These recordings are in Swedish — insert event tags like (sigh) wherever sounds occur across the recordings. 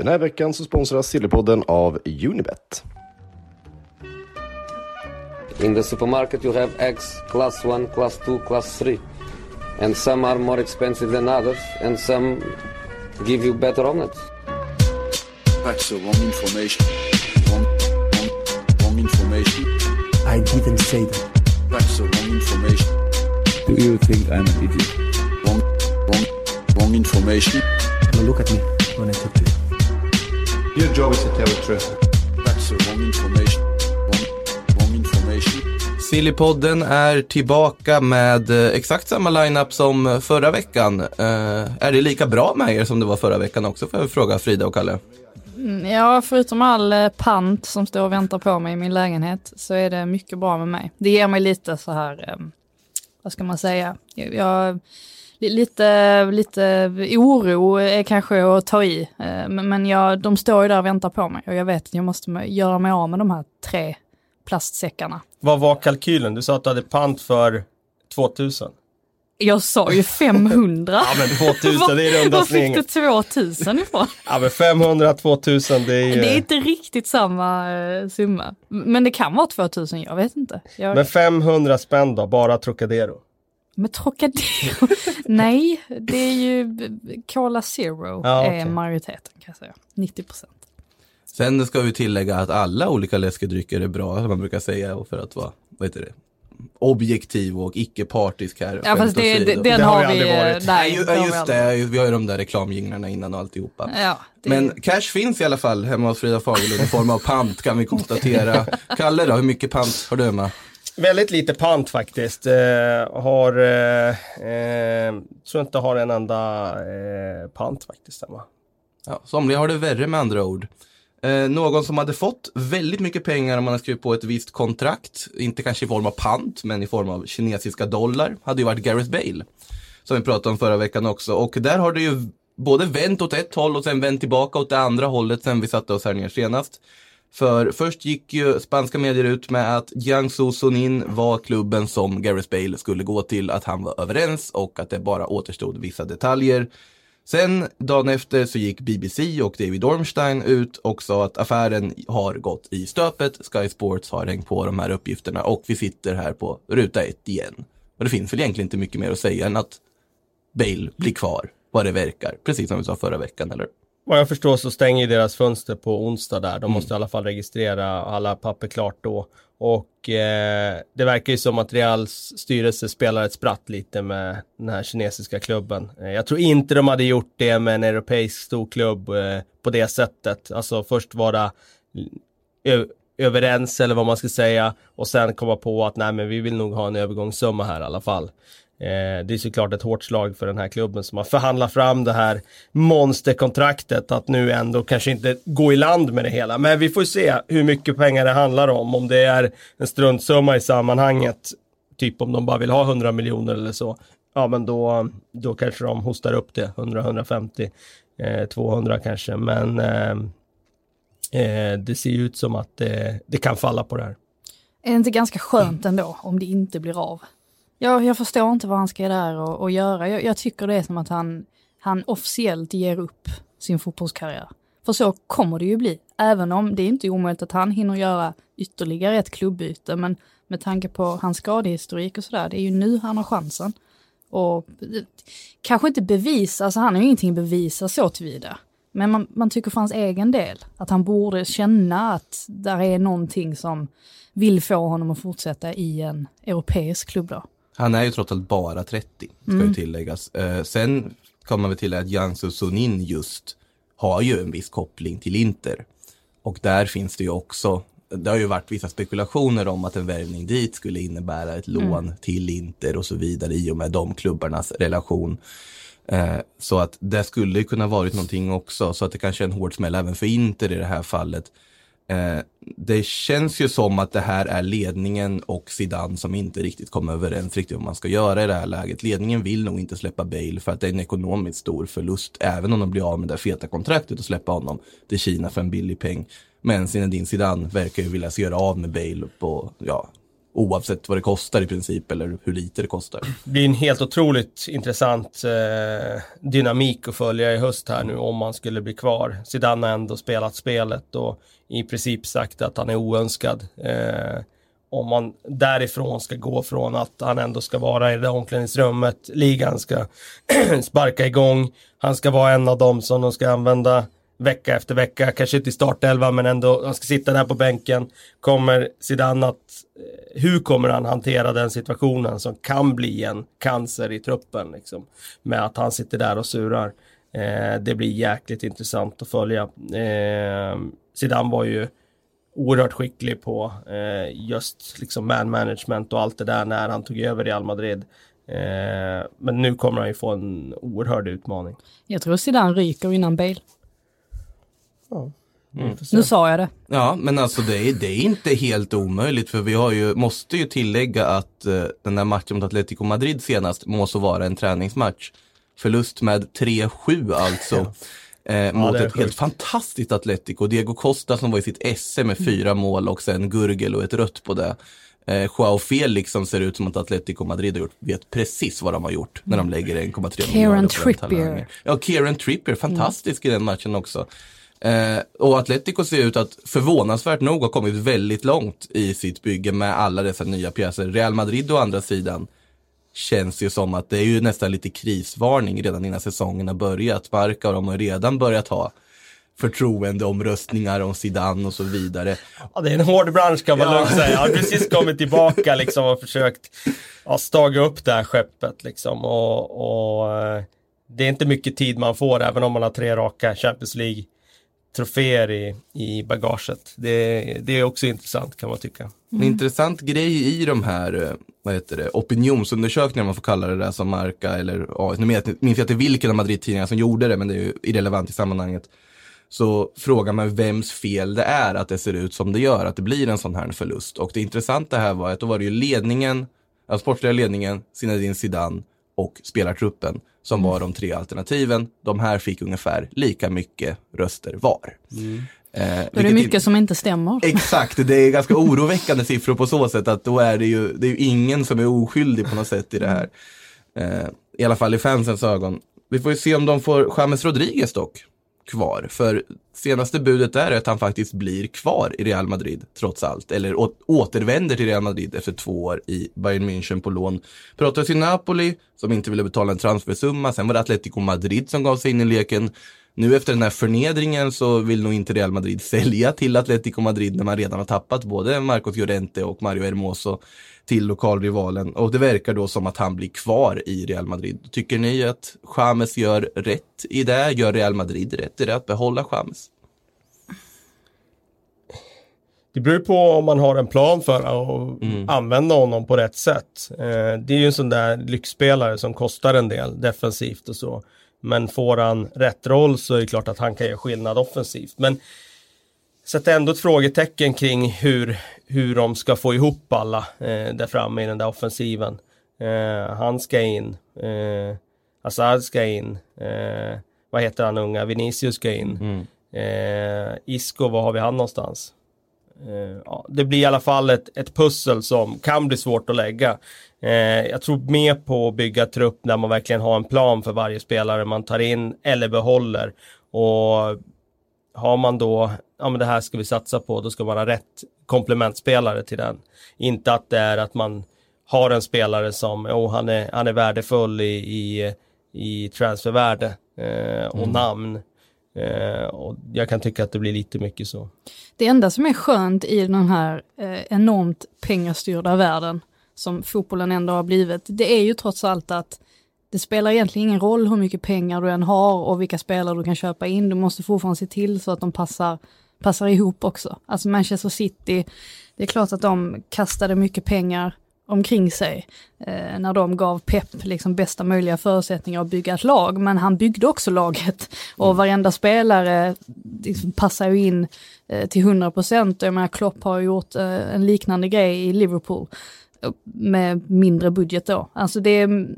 Den här veckan så sponsras Sillypodden av Unibet. In the supermarket, you have eggs class 1, class 2, class 3. And some are more expensive than others, and some give you better omelets. That's the wrong information. Wrong, wrong, wrong information. I didn't say that. That's the wrong information. Do you think I'm an idiot? Wrong, wrong, wrong information. Now look at me when I talk to you. Your job is to tell the truth. That's the wrong information. Wrong, wrong information. Sillypodden är tillbaka med eh, exakt samma lineup som förra veckan. Eh, är det lika bra med er som det var förra veckan också? Får jag fråga Frida och Kalle. Mm, Ja, förutom all eh, pant som står och väntar på mig i min lägenhet så är det mycket bra med mig. Det ger mig lite så här, vad ska man säga, jag, lite, lite oro är kanske att ta i. Eh, men jag, de står ju där och väntar på mig och jag vet att jag måste göra mig av med de här tre plastsäckarna. Vad var kalkylen? Du sa att du hade pant för 2000. Jag sa ju 500. (laughs) Ja men 2000, det är runda Var fick du slängar. 2000 ifrån? (laughs) Ja men 500, 2000, det är ju... Det är inte riktigt samma eh, summa. Men det kan vara 2000, jag vet inte. Jag... Men 500 spänn då, bara Trocadero. Men Trocadero, (laughs) nej, det är ju Cola Zero Ja, är okej. majoriteten kan jag säga. 90 procent. Sen ska vi tillägga att alla olika läskedrycker är bra, som man brukar säga, för att vara, vad heter det, objektiv och icke-partisk här. Ja fast det, det, den Det har vi, aldrig varit. nej, Nej, ju- vi just det, vi har ju de där reklamjinglarna innan och alltihopa. Ja, det, Men cash finns i alla fall hemma hos Frida Fagerlund i form av pant kan vi konstatera. (laughs) Kalle då, hur mycket pant har du hemma? Väldigt lite pant faktiskt. Eh, har, eh, eh, tror inte har en enda eh, pant faktiskt hemma. Ja, somliga har det värre med andra ord. Eh, någon som hade fått väldigt mycket pengar om man hade skrivit på ett visst kontrakt, inte kanske i form av pant, men i form av kinesiska dollar, hade ju varit Gareth Bale. Som vi pratade om förra veckan också. Och där har det ju både vänt åt ett håll och sen vänt tillbaka åt det andra hållet sen vi satte oss här ner senast. För först gick ju spanska medier ut med att Jiangsu Sunin var klubben som Gareth Bale skulle gå till, att han var överens och att det bara återstod vissa detaljer. Sen dagen efter så gick BBC och David Ormstein ut och sa att affären har gått i stöpet. Sky Sports har hängt på de här uppgifterna och vi sitter här på ruta ett igen. Och det finns väl egentligen inte mycket mer att säga än att Bale blir kvar vad det verkar. Precis som vi sa förra veckan, eller? Vad jag förstår så stänger deras fönster på onsdag där. De måste i alla fall registrera alla papper klart då. Och eh, det verkar ju som att Reals styrelse spelar ett spratt lite med den här kinesiska klubben. Eh, jag tror inte de hade gjort det med en europeisk storklubb eh, på det sättet. Alltså först vara överens eller vad man ska säga och sen komma på att nej men vi vill nog ha en övergångssumma här i alla fall. Eh, det är såklart ett hårt slag för den här klubben som har förhandlat fram det här monsterkontraktet att nu ändå kanske inte gå i land med det hela. Men vi får se hur mycket pengar det handlar om. Om det är en struntsumma i sammanhanget, typ om de bara vill ha 100 miljoner eller så. Ja men då, då kanske de hostar upp det, 100, 150, eh, 200 kanske. Men eh, eh, det ser ju ut som att eh, det kan falla på det här. är det inte ganska skönt ändå om det inte blir av? Jag, jag förstår inte vad han ska där och, och göra. Jag, jag tycker det är som att han, han officiellt ger upp sin fotbollskarriär. För så kommer det ju bli. Även om det är inte omöjligt att han hinner göra ytterligare ett klubbyte. Men med tanke på hans skadehistorik och sådär, det är ju nu han har chansen. Och kanske inte bevisa, alltså han har ju ingenting att bevisa så tillvida. Men man, man tycker för hans egen del att han borde känna att där är någonting som vill få honom att fortsätta i en europeisk klubb då. Han är ju trots allt bara 30, ska ju tilläggas. Eh, sen kan man väl tillägga att Jiangsu Sunin just har ju en viss koppling till Inter. Och där finns det ju också, det har ju varit vissa spekulationer om att en värvning dit skulle innebära ett lån till Inter och så vidare i och med de klubbarnas relation. Eh, så att det skulle kunna varit någonting också, så att det kanske är en hård smäll även för Inter i det här fallet. Eh, det känns ju som att det här är ledningen och Zidane som inte riktigt kommer överens riktigt vad man ska göra i det här läget. Ledningen vill nog inte släppa Bale för att det är en ekonomiskt stor förlust, även om de blir av med det feta kontraktet och släppa honom till Kina för en billig peng. Men Zinedine Zidane verkar ju vilja göra av med Bale på, ja, Oavsett vad det kostar i princip eller hur lite det kostar. Det blir en helt otroligt intressant eh, dynamik att följa i höst här nu om man skulle bli kvar. Zidane har ändå spelat spelet och i princip sagt att han är oönskad. Eh, om man därifrån ska gå från att han ändå ska vara i det omklädningsrummet, ligan ska (clears throat) sparka igång, han ska vara en av dem som de ska använda vecka efter vecka, kanske inte i startelva men ändå, han ska sitta där på bänken. Kommer Zidane att, eh, hur kommer han hantera den situationen som kan bli en cancer i truppen liksom? Med att han sitter där och surar. Eh, det blir jäkligt intressant att följa. Eh, Zidane var ju oerhört skicklig på eh, just liksom man management och allt det där när han tog över Real Madrid. Eh, men nu kommer han ju få en oerhörd utmaning. Jag tror Zidane ryker innan Bale. Mm. Nu sa jag det. Ja, men alltså det är, det är inte helt omöjligt för vi har ju, måste ju tillägga att eh, den där matchen mot Atletico Madrid senast måste vara en träningsmatch. Förlust med 3-7 alltså. Eh, mot är ett sjukt. helt fantastiskt Atletico. Diego Costa som var i sitt esse med fyra mål och sen Gurgel och ett rött på det. Eh, Joao Felix som ser ut som att Atletico Madrid har gjort, vet precis vad de har gjort när de lägger 1,3 Kieran miljarder på en Trippier. Ja, Kieran Trippier, fantastisk i den matchen också. Eh, och Atletico ser ut att förvånansvärt nog ha kommit väldigt långt i sitt bygge med alla dessa nya pjäser. Real Madrid å andra sidan känns ju som att det är ju nästan lite krisvarning redan innan säsongen har börjat. Barca och de har redan börjat ha förtroendeomröstningar om Zidane och så vidare. Ja, det är en hård bransch kan man Ja. lugnt säga. Jag har precis kommit tillbaka liksom och försökt ja, staga upp det här skeppet liksom. Och, och eh, det är inte mycket tid man får även om man har tre raka Champions League troféer i, i bagaget. Det, det är också intressant kan man tycka. En intressant grej i de här eh, vad heter det, opinionsundersökningarna, om man får kalla det där som Marca eller, ja, nu minns jag inte vilken av Madrid-tidningarna som gjorde det, men det är ju irrelevant i sammanhanget. Så frågar man vems fel det är att det ser ut som det gör, att det blir en sån här förlust. Och det intressanta här var att då var det ju ledningen, alltså sportsliga ledningen, Zinedine Zidane och spelartruppen som var de tre alternativen. De här fick ungefär lika mycket röster var. Eh, Då är det mycket som inte stämmer. Exakt, det är ganska oroväckande siffror på så sätt att då är det ju, det är ju ingen som är oskyldig på något sätt i det här. Eh, I alla fall i fansens ögon. Vi får ju se om de får James Rodriguez dock kvar. För senaste budet är att han faktiskt blir kvar i Real Madrid trots allt. Eller återvänder till Real Madrid efter två år i Bayern München på lån. Pratades i Napoli som inte ville betala en transfersumma. Sen var det Atletico Madrid som gav sig in i leken. Nu efter den här förnedringen så vill nog inte Real Madrid (laughs) sälja till Atletico Madrid när man redan har tappat både Marcos Llorente och Mario Hermoso till lokalrivalen. Och det verkar då som att han blir kvar i Real Madrid. Tycker ni att James gör rätt i det? Gör Real Madrid rätt i det att behålla James? Det beror på om man har en plan för att använda honom på rätt sätt. Eh, det är ju en sån där lyxspelare som kostar en del defensivt och så. Men får han rätt roll så är det klart att han kan göra skillnad offensivt. Men sätter ändå ett frågetecken kring hur, hur de ska få ihop alla eh, där framme i den där offensiven. Eh, han ska in, eh, Hazard ska in, eh, vad heter han unga, Vinicius ska in. Eh, Isco, var har vi han någonstans? Eh, ja, det blir i alla fall ett, ett pussel som kan bli svårt att lägga. Eh, jag tror mer på att bygga trupp där man verkligen har en plan för varje spelare man tar in eller behåller. Och har man då, ja men det här ska vi satsa på, då ska man ha rätt komplementspelare till den. Inte att det är att man har en spelare som, oh, han, är, han är värdefull i, i, i transfervärde eh, och namn. Eh, och jag kan tycka att det blir lite mycket så. Det enda som är skönt i den här eh, enormt pengastyrda världen som fotbollen ändå har blivit, det är ju trots allt att det spelar egentligen ingen roll hur mycket pengar du än har och vilka spelare du kan köpa in. Du måste fortfarande se till så att de passar, passar ihop också. Alltså Manchester City, det är klart att de kastade mycket pengar omkring sig eh, när de gav Pep liksom bästa möjliga förutsättningar att bygga ett lag. Men han byggde också laget och varenda spelare liksom passar ju in eh, till 100 procent. Jag menar Klopp har gjort eh, en liknande grej i Liverpool eh, med mindre budget då. Alltså det är,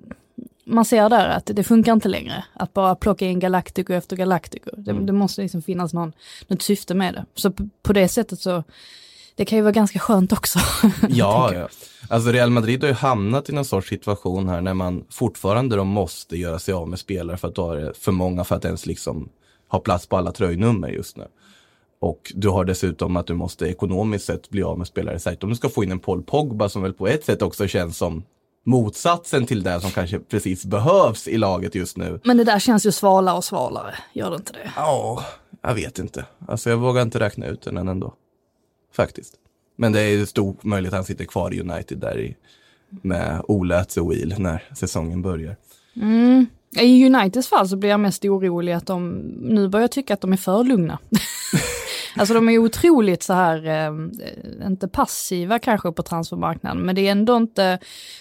man ser där att det funkar inte längre att bara plocka in Galactico efter Galactico. Det, det måste liksom finnas någon, något syfte med det. Så på det sättet så det kan ju vara ganska skönt också. (laughs) Ja, ja. Alltså Real Madrid har ju hamnat i någon sorts situation här när man fortfarande då måste göra sig av med spelare för att då är det för många för att ens liksom ha plats på alla tröjnummer just nu. Och du har dessutom att du måste ekonomiskt sett bli av med spelare. Särskilt om du ska få in en Paul Pogba som väl på ett sätt också känns som motsatsen till det som kanske precis behövs i laget just nu. Men det där känns ju svalare och svalare, gör det inte det? Ja, jag vet inte. Alltså jag vågar inte räkna ut den än ändå. Faktiskt. Men det är ju stor möjlighet att han sitter kvar i United där i, med Ole och Wheel när säsongen börjar. Mm. I Uniteds fall så blir jag mest orolig att de nu börjar tycka att de är för lugna. (laughs) alltså de är otroligt så här, ehm, eh, inte passiva kanske på transfermarknaden, men det är ändå inte,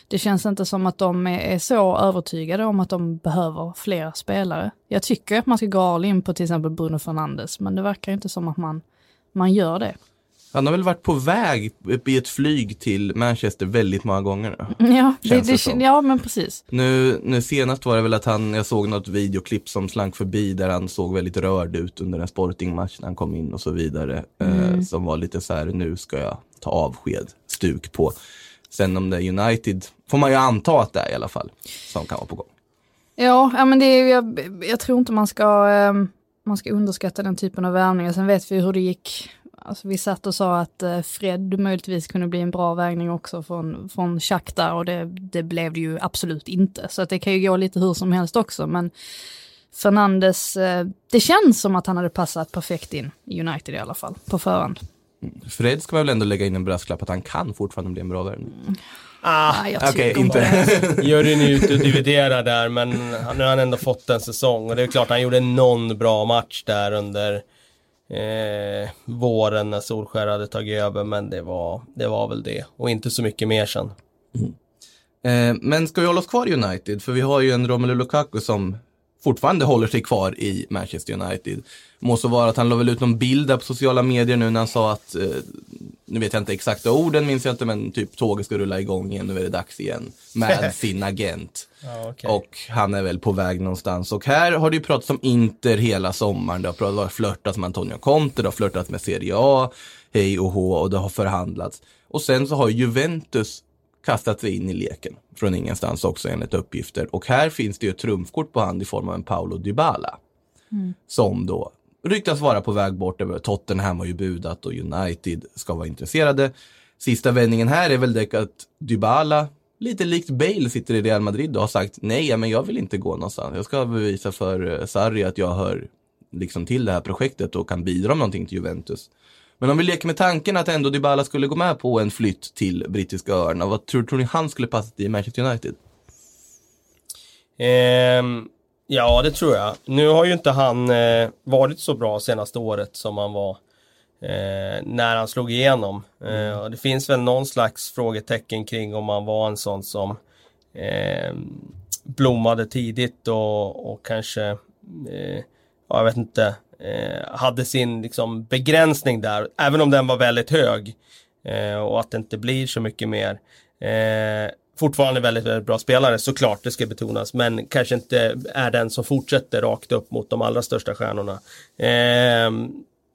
det känns inte som att de är, är så övertygade om att de behöver fler spelare. Jag tycker att man ska gå all in på till exempel Bruno Fernandes, men det verkar inte som att man, man gör det. Han har väl varit på väg i ett flyg till Manchester väldigt många gånger nu. (laughs) Ja, det, det ja men precis. Nu, nu senast var det väl att han, jag såg något videoklipp som slank förbi där han såg väldigt rörd ut under en sportingmatch när han kom in och så vidare. Eh, som var lite så här, nu ska jag ta avsked, stuk på. Sen om det är United, får man ju anta att det är i alla fall, som kan vara på gång. Ja, ja men det är, jag, jag tror inte man ska, eh, man ska underskatta den typen av värvningar. Sen vet vi hur det gick. Alltså, vi satt och sa att eh, Fred möjligtvis kunde bli en bra vägning också från, från Shakhtar och det, det blev det ju absolut inte. Så att det kan ju gå lite hur som helst också. Men Fernandes, eh, det känns som att han hade passat perfekt in i United i alla fall, på förhand. Fred ska väl ändå lägga in en brasklapp att han kan fortfarande bli en bra värvning. Ah, Nej, jag Okej, tycker inte. (laughs) Juryn är ute och dividerar där men nu har han ändå fått en säsong och det är klart han gjorde någon bra match där under eh, våren när Solskär hade tagit över men det var, det var väl det och inte så mycket mer sen. Mm. Eh, men ska vi hålla oss kvar i United? För vi har ju en Romelu Lukaku som fortfarande håller sig kvar i Manchester United. Må så vara att han la väl ut någon bild där på sociala medier nu när han sa att, eh, nu vet jag inte exakta orden, minns jag inte, men typ tåget ska rulla igång igen, nu är det dags igen. Med (laughs) sin agent. Ja, okej. Och han är väl på väg någonstans. Och här har det ju pratats om Inter hela sommaren. Det har pratat- det har flörtats med Antonio Conte, det har flörtats med Serie A, hej och hå och det har förhandlats. Och sen så har Juventus kastat sig in i leken från ingenstans också enligt uppgifter. Och här finns det ju ett trumfkort på hand i form av en Paolo Dybala. Som då ryktas vara på väg bort. över Tottenham har ju budat och United ska vara intresserade. Sista vändningen här är väl det att Dybala, lite likt Bale, sitter i Real Madrid och har sagt nej, men jag vill inte gå någonstans. Jag ska bevisa för eh, Sarri att jag hör liksom till det här projektet och kan bidra med någonting till Juventus. Men om vi leker med tanken att ändå Dybala skulle gå med på en flytt till brittiska öarna, vad tror, tror ni han skulle passa i Manchester United? Ehm, ja, det tror jag. Nu har ju inte han eh, varit så bra senaste året som han var eh, när han slog igenom. Mm. och det finns väl någon slags frågetecken kring om han var en sån som ehm, blommade tidigt och, och kanske, eh, ja, jag vet inte, eh, hade sin liksom, begränsning där, även om den var väldigt hög. Eh, och att det inte blir så mycket mer. Eh, fortfarande väldigt, väldigt bra spelare såklart, det ska betonas, men kanske inte är den som fortsätter rakt upp mot de allra största stjärnorna. Eh,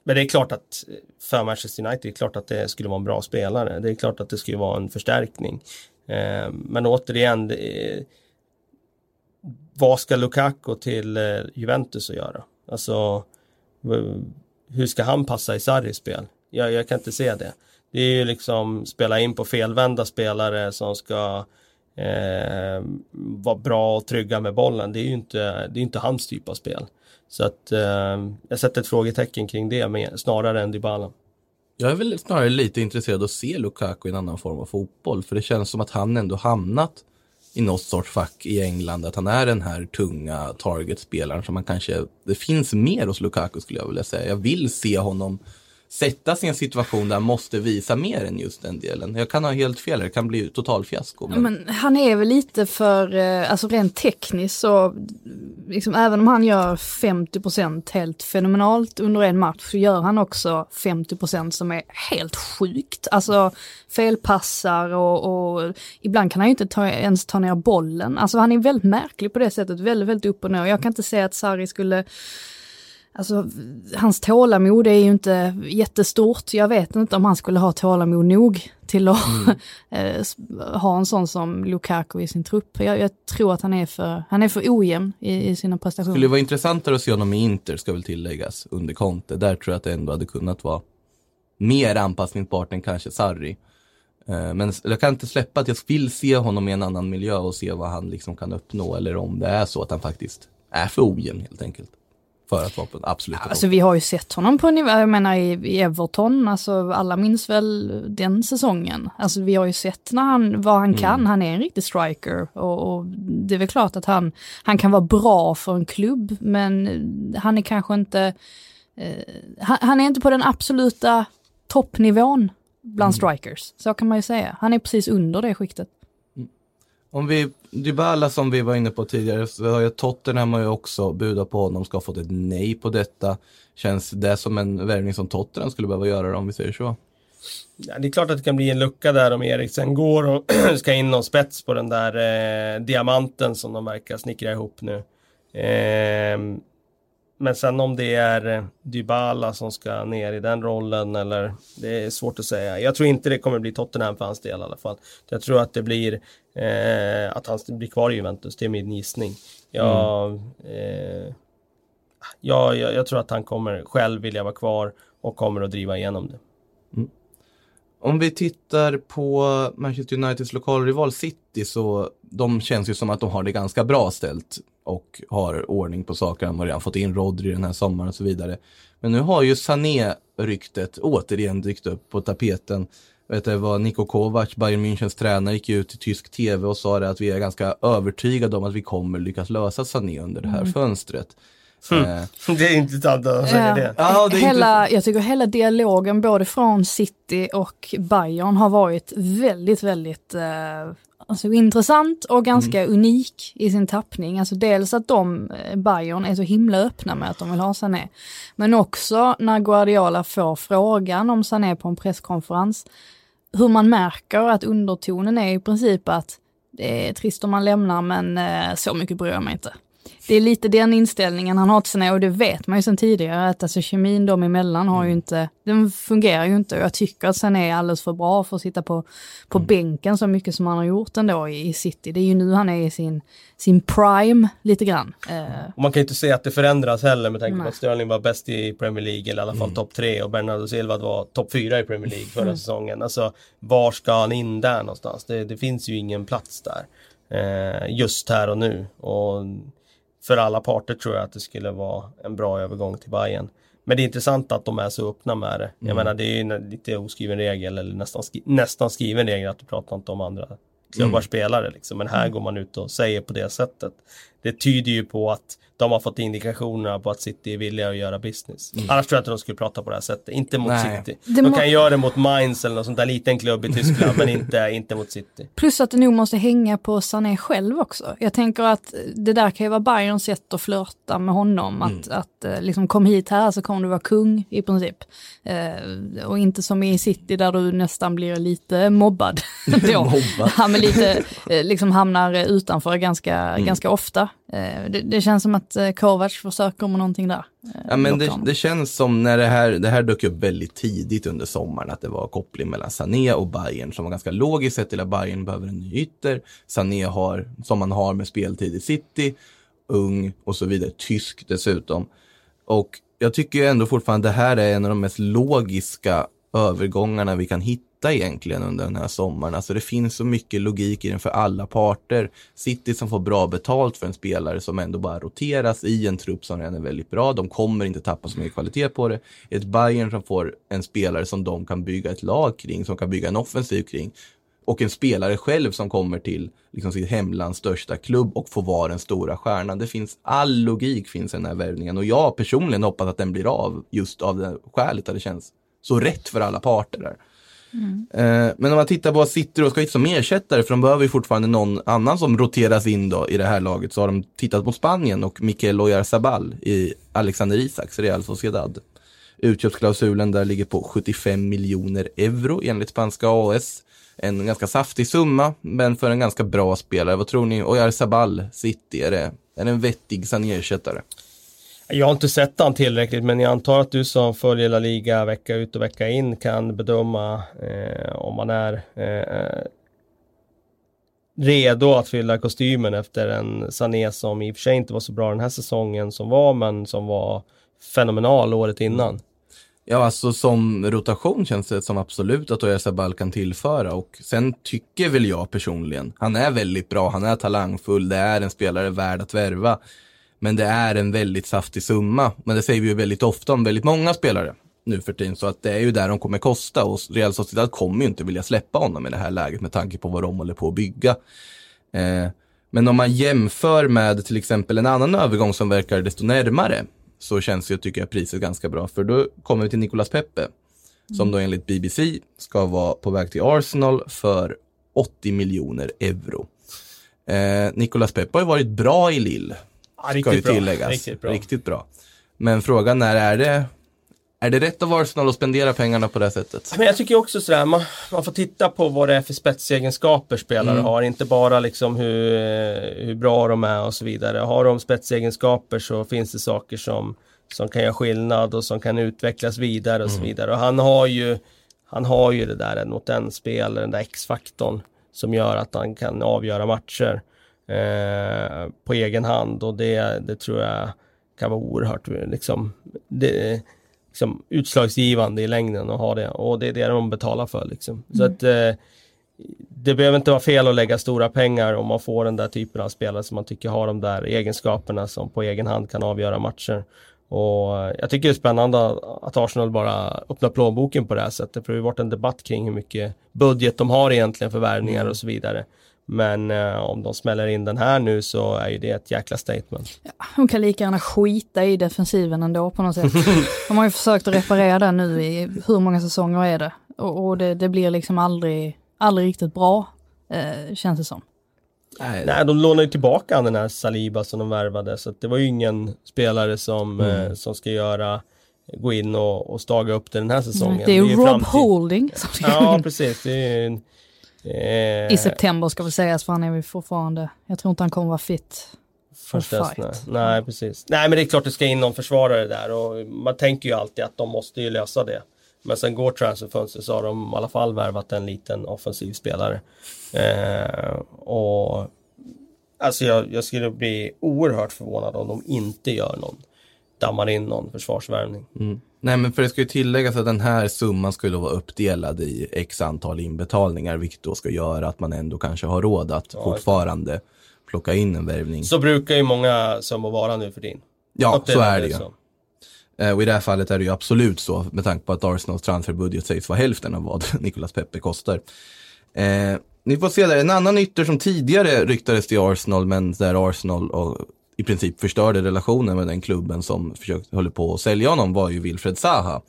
men det är klart att för Manchester United, det är klart att det skulle vara en bra spelare. Det är klart att det skulle vara en förstärkning. Eh, men återigen, det är, vad ska Lukaku till eh, Juventus att göra? Alltså, hur ska han passa i Sarris spel? Jag, jag kan inte se det. Det är ju liksom spela in på felvända spelare som ska eh, vara bra och trygga med bollen. Det är ju inte, det är inte hans typ av spel. Så att eh, jag sätter ett frågetecken kring det med, snarare än Dybala. Jag är väl snarare lite intresserad av att se Lukaku i en annan form av fotboll. För det känns som att han ändå hamnat i något sorts fack i England. Att han är den här tunga targetspelaren som man kanske, det finns mer hos Lukaku skulle jag vilja säga. Jag vill se honom sätta sig i en situation där han måste visa mer än just den delen. Jag kan ha helt fel, det kan bli total fiasko. Men... Men han är väl lite för, eh, alltså rent tekniskt så, liksom, även om han gör 50% helt fenomenalt under en match så gör han också 50% som är helt sjukt. Alltså felpassar och, och ibland kan han ju inte ta, ens ta ner bollen. Alltså han är väldigt märklig på det sättet, väldigt, väldigt upp och ner. Jag kan inte säga att Sarri skulle Alltså, hans tålamod är ju inte jättestort. Jag vet inte om han skulle ha tålamod nog till att (laughs) eh, s- ha en sån som Lukaku i sin trupp. Jag, jag tror att han är för, han är för ojämn i, i sina prestationer. Skulle vara intressantare att se honom i Inter, ska väl tilläggas, under Conte. Där tror jag att det ändå hade kunnat vara mer anpassningsbart än kanske Sarri. Eh, Men jag kan inte släppa att jag vill se honom i en annan miljö och se vad han liksom kan uppnå eller om det är så att han faktiskt är för ojämn helt enkelt. För att vara på absoluta Alltså vi har ju sett honom på nivå, jag menar i, Everton, alltså alla minns väl den säsongen. Alltså vi har ju sett när han, vad han kan, han är en riktig striker och, och det är väl klart att han, han kan vara bra för en klubb, men han är kanske inte, eh, han, han är inte på den absoluta toppnivån bland strikers, så kan man ju säga. Han är precis under det skiktet. Om vi, Dybala som vi var inne på tidigare, så har ju Tottenham har ju också budat på honom, ska ha fått ett nej på detta. Känns det som en värvning som Tottenham skulle behöva göra om vi säger så? Ja, det är klart att det kan bli en lucka där om Eriksen går och (clears throat) ska in någon spets på den där eh, diamanten som de verkar snickra ihop nu. Eh, men sen om det är eh, Dybala som ska ner i den rollen eller det är svårt att säga. Jag tror inte det kommer bli Tottenham för hans del i alla fall. Jag tror att det blir eh, att han blir kvar i Juventus, det är min gissning. Jag, eh, jag, jag, jag tror att han kommer själv vilja vara kvar och kommer att driva igenom det. Mm. Om vi tittar på Manchester Uniteds lokalrival City så de känns ju som att de har det ganska bra ställt och har ordning på saker. De har redan fått in Rodri den här sommaren och så vidare. Men nu har ju Sané-ryktet återigen dykt upp på tapeten. Vet du vad Niko Kovac, Bayern Münchens tränare, gick ut i tysk tv och sa det att vi är ganska övertygade om att vi kommer lyckas lösa Sané under det här fönstret. Eh, Det är intressant att säga det. Ja, det hela, jag tycker hela dialogen både från City och Bayern har varit väldigt, väldigt eh, alltså, intressant och ganska Mm. unik i sin tappning. Alltså dels att de, eh, Bayern, är så himla öppna med att de vill ha Sané. Men också när Guardiola får frågan om Sané på en presskonferens, hur man märker att undertonen är i princip att det är trist om man lämnar men eh, så mycket bryr jag mig inte. Det är lite den inställningen han har till Sané och det vet man ju sedan tidigare att alltså kemin dem emellan har ju inte, den fungerar ju inte och jag tycker att Sané är alldeles för bra för att sitta på, på bänken så mycket som han har gjort ändå i, i City. Det är ju nu han är i sin, sin prime lite grann. Eh, Och man kan ju inte säga att det förändras heller med tanke på att Sterling var bäst i Premier League, eller i alla fall topp tre och Bernardo Silva var topp fyra i Premier League förra säsongen. Alltså, var ska han in där någonstans? Det, det finns ju ingen plats där. Eh, just här och nu. Och för alla parter tror jag att det skulle vara en bra övergång till Bayern. Men det är intressant att de är så öppna med det. Jag menar det är ju lite oskriven regel eller nästan, skri- nästan skriven regel att du pratar inte om andra klubbar spelare liksom. Men här går man ut och säger på det sättet. Det tyder ju på att de har fått indikationer på att City är villiga att göra business. Annars tror jag inte de skulle prata på det här sättet. Inte mot Nej. City. Det De må- kan göra det mot Mainz eller någon sånt där liten klubb i Tyskland men inte, inte mot City. Plus att det nog måste hänga på Sané själv också. Jag tänker att det där kan ju vara Bayerns sätt att flörta med honom. Att, att eh, liksom kom hit här så kommer du vara kung i princip. Eh, och inte som i City där du nästan blir lite mobbad. (laughs) (laughs) Mobbad. Ja, men lite eh, liksom hamnar utanför ganska, ganska ofta. Eh, det, det känns som att eh, Kovac försöker med någonting där. Eh, Ja, men locka det, det känns som när det här, det här dök upp väldigt tidigt under sommaren att det var koppling mellan Sané och Bayern som var ganska logiskt sett till att Bayern behöver en ny ytter. Sané har, som man har med speltid i City, ung och så vidare, tysk dessutom. Och jag tycker ändå fortfarande det här är en av de mest logiska övergångarna vi kan hitta egentligen under den här sommaren. Alltså det finns så mycket logik i den för alla parter. City som får bra betalt för en spelare som ändå bara roteras i en trupp som redan är väldigt bra. De kommer inte tappa så mycket kvalitet på det. Ett Bayern som får en spelare som de kan bygga ett lag kring, som kan bygga en offensiv kring. Och en spelare själv som kommer till liksom, sitt hemlands största klubb och får vara den stora stjärnan. Det finns all logik finns i den här värvningen och jag personligen hoppas att den blir av just av det skälet att det känns så rätt för alla parter där. Mm. Eh, Men om man tittar på vad City då ska hitta som ersättare, för de behöver ju fortfarande någon annan som roteras in då i det här laget, så har de tittat på Spanien och Mikel Oyarzabal i Alexander Isaks Real Sociedad. Utköpsklausulen där ligger på 75 miljoner euro enligt spanska AS. En ganska saftig summa, men för en ganska bra spelare. Vad tror ni? Oyarzabal, City, är det, är det en vettig ersättare? Jag har inte sett han tillräckligt men jag antar att du som följer La Liga vecka ut och vecka in kan bedöma eh, om man är eh, redo att fylla kostymen efter en Sané som i och för sig inte var så bra den här säsongen som var men som var fenomenal året innan. Mm. Ja, alltså som rotation känns det som absolut att Oyarzabal kan tillföra och sen tycker väl jag personligen, han är väldigt bra, han är talangfull, det är en spelare värd att värva. Men det är en väldigt saftig summa. Men det säger vi ju väldigt ofta om väldigt många spelare nu för tiden. Så att det är ju där de kommer kosta och Real Sociedad kommer ju inte vilja släppa honom i det här läget med tanke på vad de håller på att bygga. Eh, men om man jämför med till exempel en annan övergång som verkar desto närmare så känns ju, tycker jag, priset ganska bra. För då kommer vi till Nicolas Pepe som då enligt BBC ska vara på väg till Arsenal för 80 miljoner euro. Eh, Nicolas Pepe har ju varit bra i Lille Ja, ska ju tilläggas. Riktigt bra. Riktigt bra. Men frågan är, är det, är det rätt av Arsenal att spendera pengarna på det här sättet? Men jag tycker också sådär, man, man får titta på vad det är för spetsegenskaper spelare Mm. har. Inte bara liksom hur, hur bra de är och så vidare. Har de spetsegenskaper så finns det saker som, som kan göra skillnad och som kan utvecklas vidare och så vidare. Och han har ju, han har ju det där en mot en spel, den där X-faktorn som gör att han kan avgöra matcher eh, på egen hand och det, det tror jag kan vara oerhört liksom, det, liksom utslagsgivande i längden att ha det och det är det de betalar för liksom. Så att eh, det behöver inte vara fel att lägga stora pengar om man får den där typen av spelare som man tycker har de där egenskaperna som på egen hand kan avgöra matcher. Och jag tycker det är spännande att Arsenal bara öppnar plånboken på det här sättet. För det har ju varit en debatt kring hur mycket budget de har egentligen för värvningar och så vidare. Men eh, om de smäller in den här nu så är ju det ett jäkla statement. Hon kan lika gärna skita i defensiven ändå på något sätt. (laughs) De har ju försökt att reparera den nu i hur många säsonger är det? Och, och det, det blir liksom aldrig, aldrig riktigt bra, eh, känns det som. Nej, de lånar ju tillbaka den här Saliba som de värvade så att det var ju ingen spelare som, eh, som ska göra gå in och, och staga upp det den här säsongen. Det är ju Rob framtid. Holding som ska Ja, precis. Det är ju en, eh, I september ska väl sägas för han är ju fortfarande, jag tror inte han kommer vara fit. för första fight. nej. nej, precis. Nej, men det är klart det ska in någon försvarare där och man tänker ju alltid att de måste ju lösa det. Men sen går transferfönstret så har de i alla fall värvat en liten offensiv spelare. Eh, och Alltså jag, jag skulle bli oerhört förvånad om de inte gör någon dammar in någon försvarsvärvning. Nej, men för det ska ju tilläggas att den här summan skulle vara uppdelad i x antal inbetalningar, vilket då ska göra att man ändå kanske har råd att Ja, fortfarande plocka in en värvning. Så brukar ju många summor vara nu för din. ja, så är det ju. så. Eh, Och i det här fallet är det ju absolut så, med tanke på att Arsenals transferbudget sägs vara hälften av vad (laughs) Nicolas Pepe kostar. Eh, ni får se där, en annan ytter som tidigare ryktades till Arsenal, men där Arsenal och, i princip förstörde relationen med den klubben som försökte, höll på att sälja honom var ju Wilfred Zaha.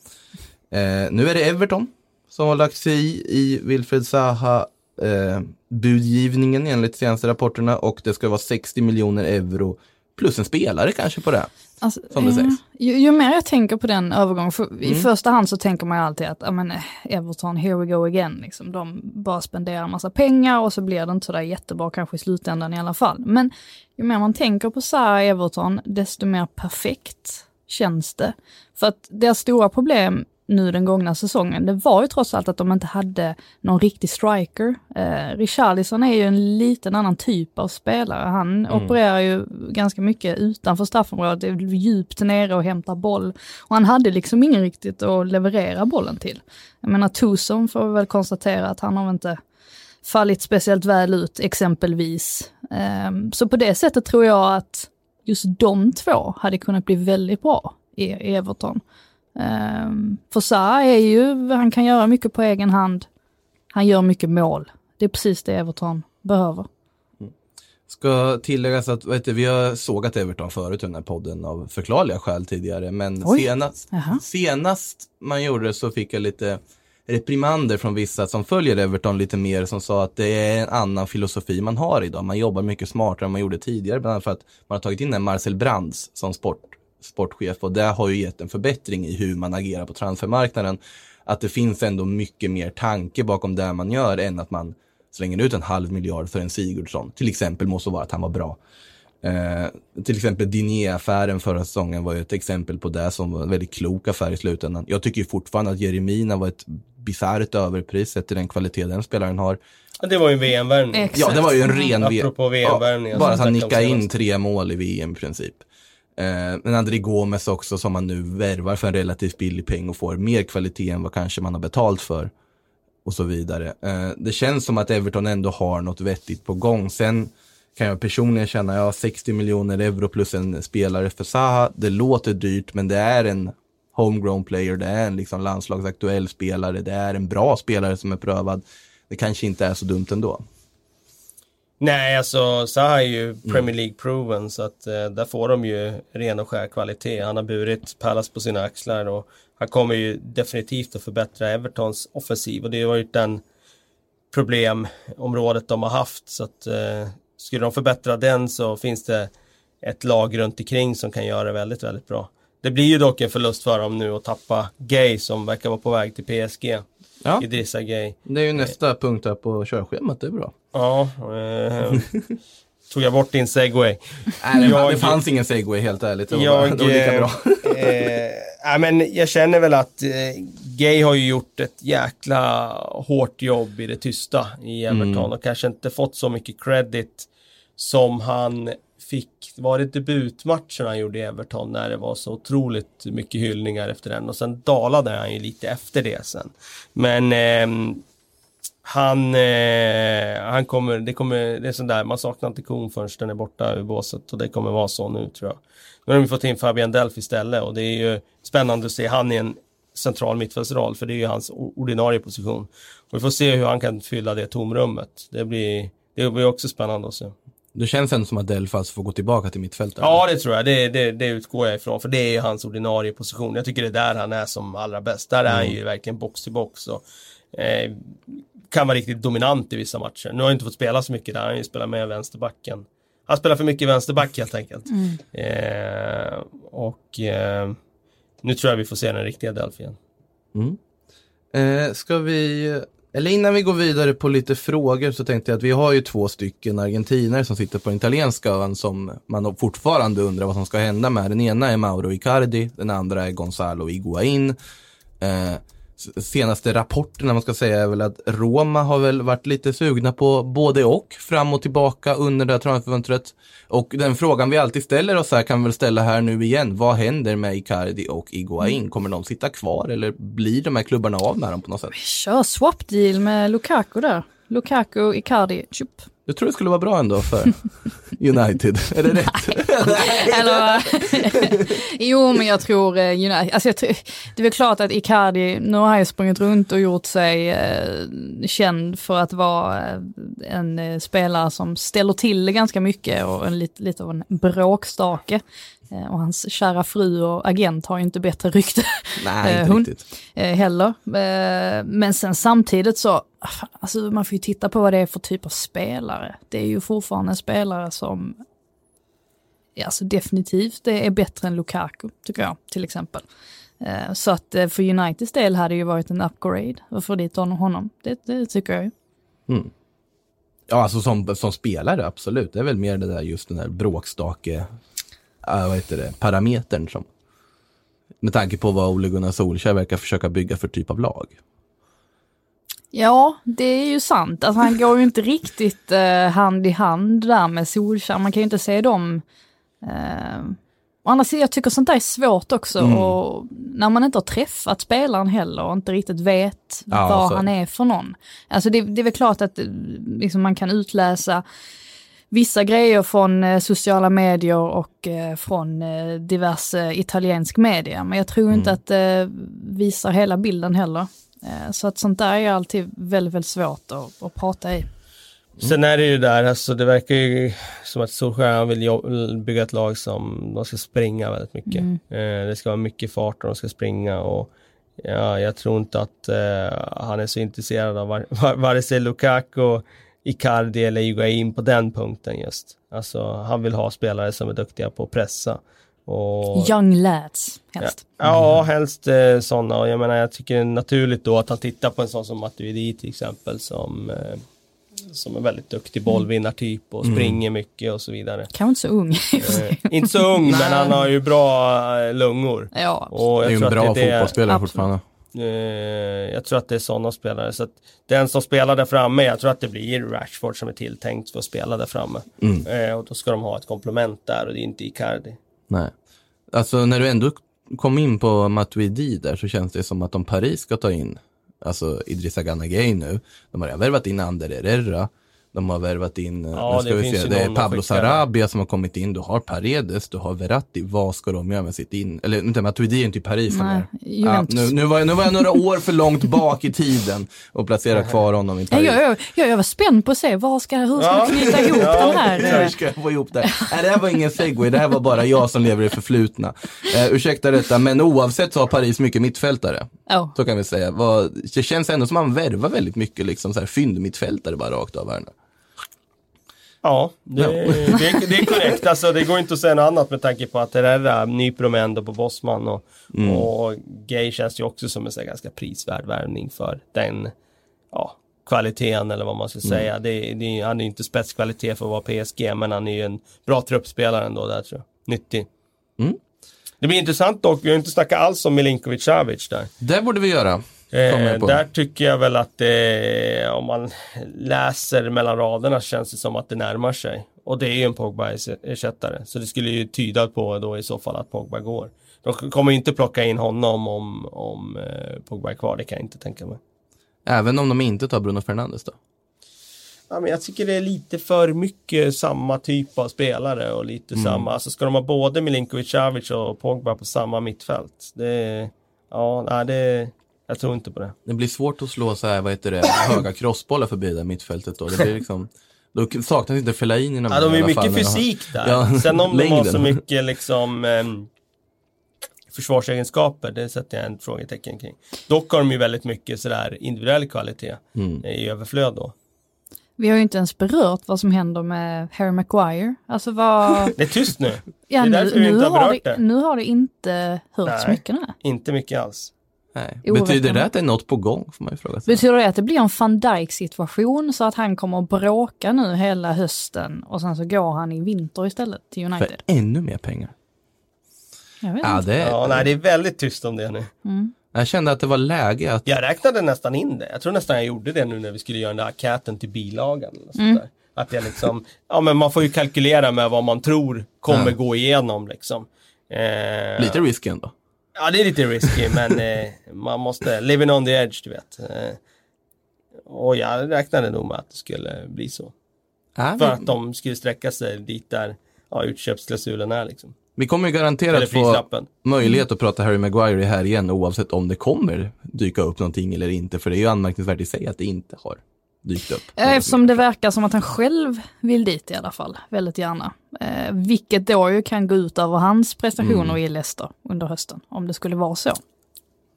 Eh, nu är det Everton som har lagt sig i, i Wilfred Zaha eh, budgivningen enligt senaste rapporterna och det ska vara 60 miljoner euro plus en spelare kanske på det. Alltså, Som det ja, sägs. Ju, ju mer jag tänker på den övergången, för i Mm. första hand så tänker man ju alltid att, men eh, Everton, here we go again, liksom. De bara spenderar en massa pengar och så blir det inte sådär jättebra kanske i slutändan i alla fall. Men ju mer man tänker på Sarah Everton, desto mer perfekt känns det. För att deras stora problem nu den gångna säsongen, det var ju trots allt att de inte hade någon riktig striker. Eh, Richarlison är ju en liten annan typ av spelare. Han opererar ju ganska mycket utanför straffområdet, är djupt nere och hämtar boll. Och han hade liksom ingen riktigt att leverera bollen till. Jag menar Tuson får vi väl konstatera att han har inte fallit speciellt väl ut exempelvis. Ehm, så på det sättet tror jag att just de två hade kunnat bli väldigt bra i Everton. Um, för Sa är ju, han kan göra mycket på egen hand. Han gör mycket mål. Det är precis det Everton behöver. Ska tilläggas att vet du, vi har sågat Everton förut i den här podden av förklarliga skäl tidigare. Men Oj. senast, senast man gjorde det så fick jag lite reprimander från vissa som följer Everton lite mer som sa att det är en annan filosofi man har idag. Man jobbar mycket smartare än man gjorde tidigare. Bland annat för att man har tagit in en Marcel Brands som sport, sportchef och det har ju gett en förbättring i hur man agerar på transfermarknaden. Att det finns ändå mycket mer tanke bakom det man gör än att man slänger ut en halv miljard för en Sigurdsson. Till exempel måste vara att han var bra. Eh, till exempel Dinier-affären förra säsongen var ju ett exempel på det som var en väldigt klok affär i slutändan. Jag tycker ju fortfarande att Jeremina var ett bisarrt överpris sett till den kvalitet den spelaren har. Ja, Det var ju en VM-värvning. Ja, det var ju en ren V- Apropå VM-värvningar. Ja, bara att han nickade in tre mål i VM i princip. Eh, men André Gomes också som man nu värvar för en relativt billig peng och får mer kvalitet än vad kanske man har betalt för. Och så vidare. Eh, det känns som att Everton ändå har något vettigt på gång. Sen kan jag personligen känna, ja 60 miljoner euro plus en spelare för Zaha. Det låter dyrt men det är en homegrown player, det är en liksom landslagsaktuell spelare, det är en bra spelare som är prövad. Det kanske inte är så dumt ändå. Nej, alltså Zaha är ju Mm. Premier League-proven så att eh, där får de ju ren och skär kvalitet. Han har burit Palace på sina axlar och han kommer ju definitivt att förbättra Evertons offensiv och det har varit den problemområdet de har haft så att eh, skulle de förbättra den så finns det ett lag runt omkring som kan göra det väldigt, väldigt bra. Det blir ju dock en förlust för dem nu att tappa Gay som verkar vara på väg till PSG. Ja. Idrissa Gay. Det är ju nästa punkt här på körschemat, det är bra. Ja, eh, tog jag bort din segway. Nej, det, Jag- det fanns ingen segway helt ärligt. Det var, Jag, det var lika bra. eh, nej, men jag känner väl att eh, Gay har ju gjort ett jäkla hårt jobb i det tysta i Everton Mm. och kanske inte fått så mycket credit som han fick. Var det debutmatchen han gjorde i Everton när det var så otroligt mycket hyllningar efter den och sen dalade han ju lite efter det sen. Men ehm, han, eh, han kommer, det kommer, det är sån där, man saknar inte kon förrän den är borta ur båset och det kommer vara så nu tror jag. Nu har de fått in Fabian Delph istället och det är ju spännande att se han i en central mittfältsroll för det är ju hans ordinarie position. Och vi får se hur han kan fylla det tomrummet. Det blir, det blir också spännande att se. Det känns ändå som att Delfas får gå tillbaka till mittfältet. Ja, det tror jag. Det, det, det utgår jag ifrån. För det är ju hans ordinarie position. Jag tycker det är där han är som allra bäst. Där är han ju verkligen box till box. Och, eh, kan vara riktigt dominant i vissa matcher. Nu har han inte fått spela så mycket där. Han har ju spelat med vänsterbacken. Han spelar för mycket vänsterback helt enkelt. Eh, och eh, nu tror jag vi får se den riktiga Delph igen. Eh, ska vi, eller innan vi går vidare på lite frågor så tänkte jag att vi har ju två stycken argentinare som sitter på den italienska ön som man fortfarande undrar vad som ska hända med. Den ena är Mauro Icardi, den andra är Gonzalo Higuain. Eh, senaste rapporterna man ska säga är väl att Roma har väl varit lite sugna på både och fram och tillbaka under det här transferfönstret. Och den frågan vi alltid ställer oss här kan vi väl ställa här nu igen. Vad händer med Icardi och Higuain? Kommer de sitta kvar eller blir de här klubbarna av med dem på något sätt? Kör swap deal med Lukaku där. Lukaku, Icardi, tjup. Jag tror det skulle vara bra ändå för (laughs) United. Är det rätt? Eller, (laughs) jo men jag tror, eh, United, alltså tror, det är väl klart att Icardi, nu har han ju sprungit runt och gjort sig eh, känd för att vara eh, en eh, spelare som ställer till ganska mycket och en, lite, lite av en bråkstake. Eh, och hans kära fru och agent har ju inte bättre rykte Nej, Eh, inte hon- riktigt. eh, heller. Men sen samtidigt så, fan, alltså man får ju titta på vad det är för typ av spelare. Det är ju fortfarande en spelare som, alltså definitivt det är bättre än Lukaku, tycker jag, till exempel. Så att för Uniteds del hade det ju varit en upgrade att få dit hon- honom. Det, det tycker jag ju. Ja, alltså som, som spelare, absolut. Det är väl mer det där just den där bråkstake, äh, vad heter det, parametern som, med tanke på vad Ole Gunnar Solskjaer verkar försöka bygga för typ av lag. Ja, det är ju sant. Alltså, han går ju inte riktigt eh, hand i hand där med Solskjaer. Man kan ju inte se dem. Eh, å andra sidan, jag tycker sånt där är svårt också. Och när man inte har träffat spelaren heller och inte riktigt vet Ja, vad så- han är för någon. Alltså det, det är väl klart att eh, liksom, man kan utläsa vissa grejer från eh, sociala medier och eh, från eh, diverse italiensk media. Men jag tror inte att det visar hela bilden heller. Så att sånt där är alltid väldigt, väldigt svårt att, att prata i. Sen är det ju där, alltså det verkar ju som att Solskjaer vill bygga ett lag som de ska springa väldigt mycket. Eh, det ska vara mycket fart och de ska springa och ja, jag tror inte att eh, han är så intresserad av var, var, vare sig Lukaku, Icardi eller Higuain på den punkten just. Alltså han vill ha spelare som är duktiga på att pressa. Och, Young lads, helst. Ja, helst eh, sådana. Och jag menar, jag tycker det är naturligt då att han tittar på en sån som Matuidi till exempel som eh, som är väldigt duktig bollvinnartyp och springer mycket och så vidare. Kanske inte så ung. Eh, inte så ung, men (laughs) han har ju bra eh, lungor. ja, Och Det är jag ju en bra det fotbollsspelare absolut. fortfarande. Eh, jag tror att det är sådana spelare. Så att den som spelar där framme, jag tror att det blir Rashford som är tilltänkt för att spela där framme. Mm. Eh, och då ska de ha ett komplement där och det är inte Icardi. Nej. Alltså när du ändå kom in på Matuidi där så känns det som att om Paris ska ta in, alltså Idrissa Gana Gueye nu, de har redan värvat in Ander Herrera, de har värvat in, eh, Ja, nu ska det vi finns se, det är Pablo. Sarabia som har kommit in, du har Paredes, du har Verratti, vad ska de göra med sitt in, eller inte Matuidi är inte i Paris Nej, längre. Ja, nu, nu, var jag, nu var jag några år för långt bak i tiden och placera kvar honom i Paris. jag, jag, jag, jag var spänd på att se vad ska, hur ska Ja. du knyta ihop Ja, den här. Hur ska jag få ihop det? Nej, det här var ingen segway, det här var bara jag som lever i förflutna. Eh, ursäkta detta, men oavsett så har Paris mycket mittfältare. Ja, Så kan vi säga. Vad, det känns ändå som att man värvar väldigt mycket liksom så här fyndmittfältare bara rakt av här nu. Ja, det, det, är- det är korrekt. Alltså, det går inte att säga något annat med tanke på att Herrera nyper de ändå på Bosman och, och Gay känns ju också som en så här, ganska prisvärd värvning för den ja, kvaliteten eller vad man ska säga. Det, det, han är ju inte spetskvalitet för att vara PSG men han är ju en bra truppspelare ändå där tror jag. Nyttig. Mm. Det blir intressant dock, vi har inte snackat alls om Milinkovic Savic där. Det borde vi göra. Eh, där tycker jag väl att det, om man läser mellan raderna känns det som att det närmar sig. Och det är ju en Pogba-ersättare. Så det skulle ju tyda på då i så fall att Pogba går. De kommer inte plocka in honom om, om eh, Pogba är kvar, det kan jag inte tänka mig. Även om de inte tar Bruno Fernandes då. Ja, men jag tycker det är lite för mycket samma typ av spelare och lite Mm. samma. Alltså ska de ha både Milinkovic Savic och Pogba på samma mittfält? Det, ja, nej, det, jag tror inte på det. Det blir svårt att slå så här, vad heter det, höga crossbollar förbi det mittfältet då. Det blir liksom, då saknas inte Fellaini Ja, de är mycket fysik där. Ja, Sen om de har längden. så mycket liksom ehm, försvarsegenskaper, det sätter jag en frågetecken kring. Dock har de ju väldigt mycket sådär individuell kvalitet Mm. i överflöd då. Vi har ju inte ens berört vad som händer med Harry Maguire. Alltså vad... (laughs) Det är tyst nu. Ja, Det är nu, därför vi nu, inte har har berört det, det. nu har det inte hörts Nej. mycket. Nej. Inte mycket alls. Nej. Betyder det att det är något på gång får man ju fråga sig. Betyder det att det blir en van Dijk situation så att han kommer att bråka nu hela hösten och sen så går han i vinter istället till För United? ännu mer pengar. Jag vet Ja, inte. det, Ja, nej, det är väldigt tyst om det nu. Jag kände att det var läge att Jag räknade nästan in det. Jag tror nästan jag gjorde det nu när vi skulle göra den där enkäten till bilagan. Mm. där. Att det liksom, ja men man får ju kalkylera med vad man tror kommer Ja. gå igenom liksom. Eh, lite risky ändå. Ja, det är lite risky, men eh, man måste, living on the edge, du vet. Eh, och jag räknade nog med att det skulle bli så. Ja, För vi, att de skulle sträcka sig dit där ja, utköpsklausulen är liksom. Vi kommer ju garanterat få möjlighet att prata Harry Maguire här igen oavsett om det kommer dyka upp någonting eller inte. För det är ju anmärkningsvärt i sig att det inte har dykt upp. Ja, Eftersom det verkar som att han själv vill dit i alla fall, väldigt gärna. Eh, vilket då ju kan gå ut över hans prestationer Mm. i Leicester under hösten, om det skulle vara så.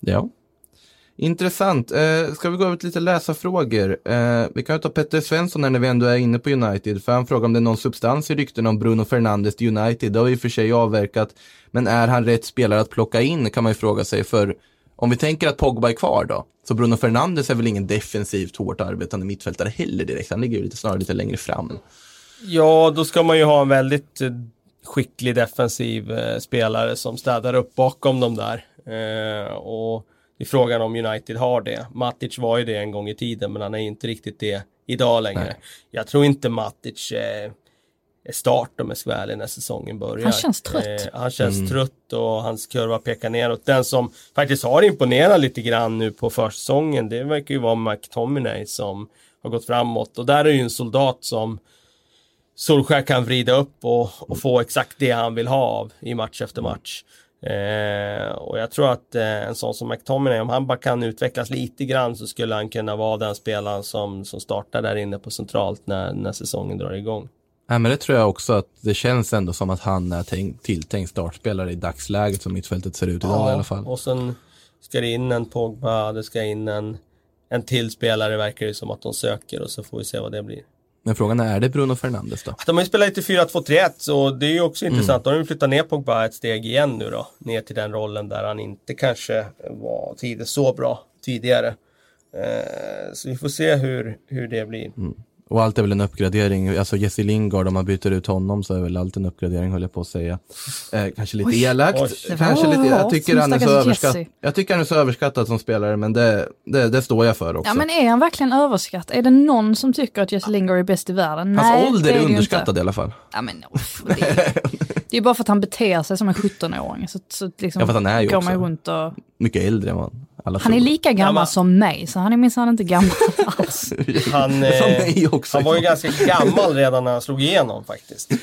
Ja. Intressant. Eh, ska vi gå över till lite läsarfrågor? Eh, vi kan ju ta Petter Svensson här när vi ändå är inne på United. För han frågar om det är någon substans i ryktena om Bruno Fernandes till United. Det har vi i och för sig avverkat. Men är han rätt spelare att plocka in kan man ju fråga sig. För om vi tänker att Pogba är kvar då. Så Bruno Fernandes är väl ingen defensivt hårt arbetande mittfältare heller direkt. Han ligger ju lite, snarare lite längre fram. Ja, då ska man ju ha en väldigt eh, skicklig defensiv eh, spelare som städar upp bakom dem där. Eh, och det är frågan om United har det. Matic var ju det en gång i tiden, men han är inte riktigt det idag längre. Nej. Jag tror inte Matic eh, är start om jag ska vara ärlig när säsongen börjar. Han känns trött. Eh, han känns trött och hans kurva pekar neråt. Den som faktiskt har imponerat lite grann nu på försäsongen, det verkar ju vara McTominay som har gått framåt. Och där är ju en soldat som Solskjaer kan vrida upp och, och få exakt det han vill ha av i match efter match. Eh, och jag tror att eh, en sån som McTominay, om han bara kan utvecklas lite grann så skulle han kunna vara den spelaren som, som startar där inne på centralt när, när säsongen drar igång. Nej, men det tror jag också att det känns ändå som att han är tänkt, tilltänkt startspelare i dagsläget som mittfältet ser ut idag i alla fall. Och sen ska det in en Pogba, det ska in en, en till spelare verkar det som att de söker och så får vi se vad det blir. Men frågan är, är det Bruno Fernandes då? De har ju spelat lite 4-2-3-1 så det är ju också Mm. intressant. Då har de flyttat ner Pogba ett steg igen nu då. Ner till den rollen där han inte kanske var tidigt så bra tidigare. Eh, så vi får se hur, hur det blir. Och allt är väl en uppgradering, alltså Jesse Lingard om man byter ut honom så är väl allt en uppgradering höll jag på att säga. Eh, kanske lite Oj. elakt, Oj. kanske lite, jag tycker han är så. Jesse. Jag tycker han är så överskattad som spelare men det, det, det står jag för också. Ja men är han verkligen överskattad? Är det någon som tycker att Jesse Lingard är bäst i världen? Hans Nej, ålder är, underskattad Inte. i alla fall. Ja men uff, det, är, det är bara för att han beter sig som en 17-åring. Så, så liksom Ja, för att han är ju också man runt och... Mycket äldre än alla Han är lika gammal men- som mig, så han är minsann inte gammal alls. (laughs) Han, eh, också. han var ju ganska gammal redan när han slog igenom faktiskt. Eh,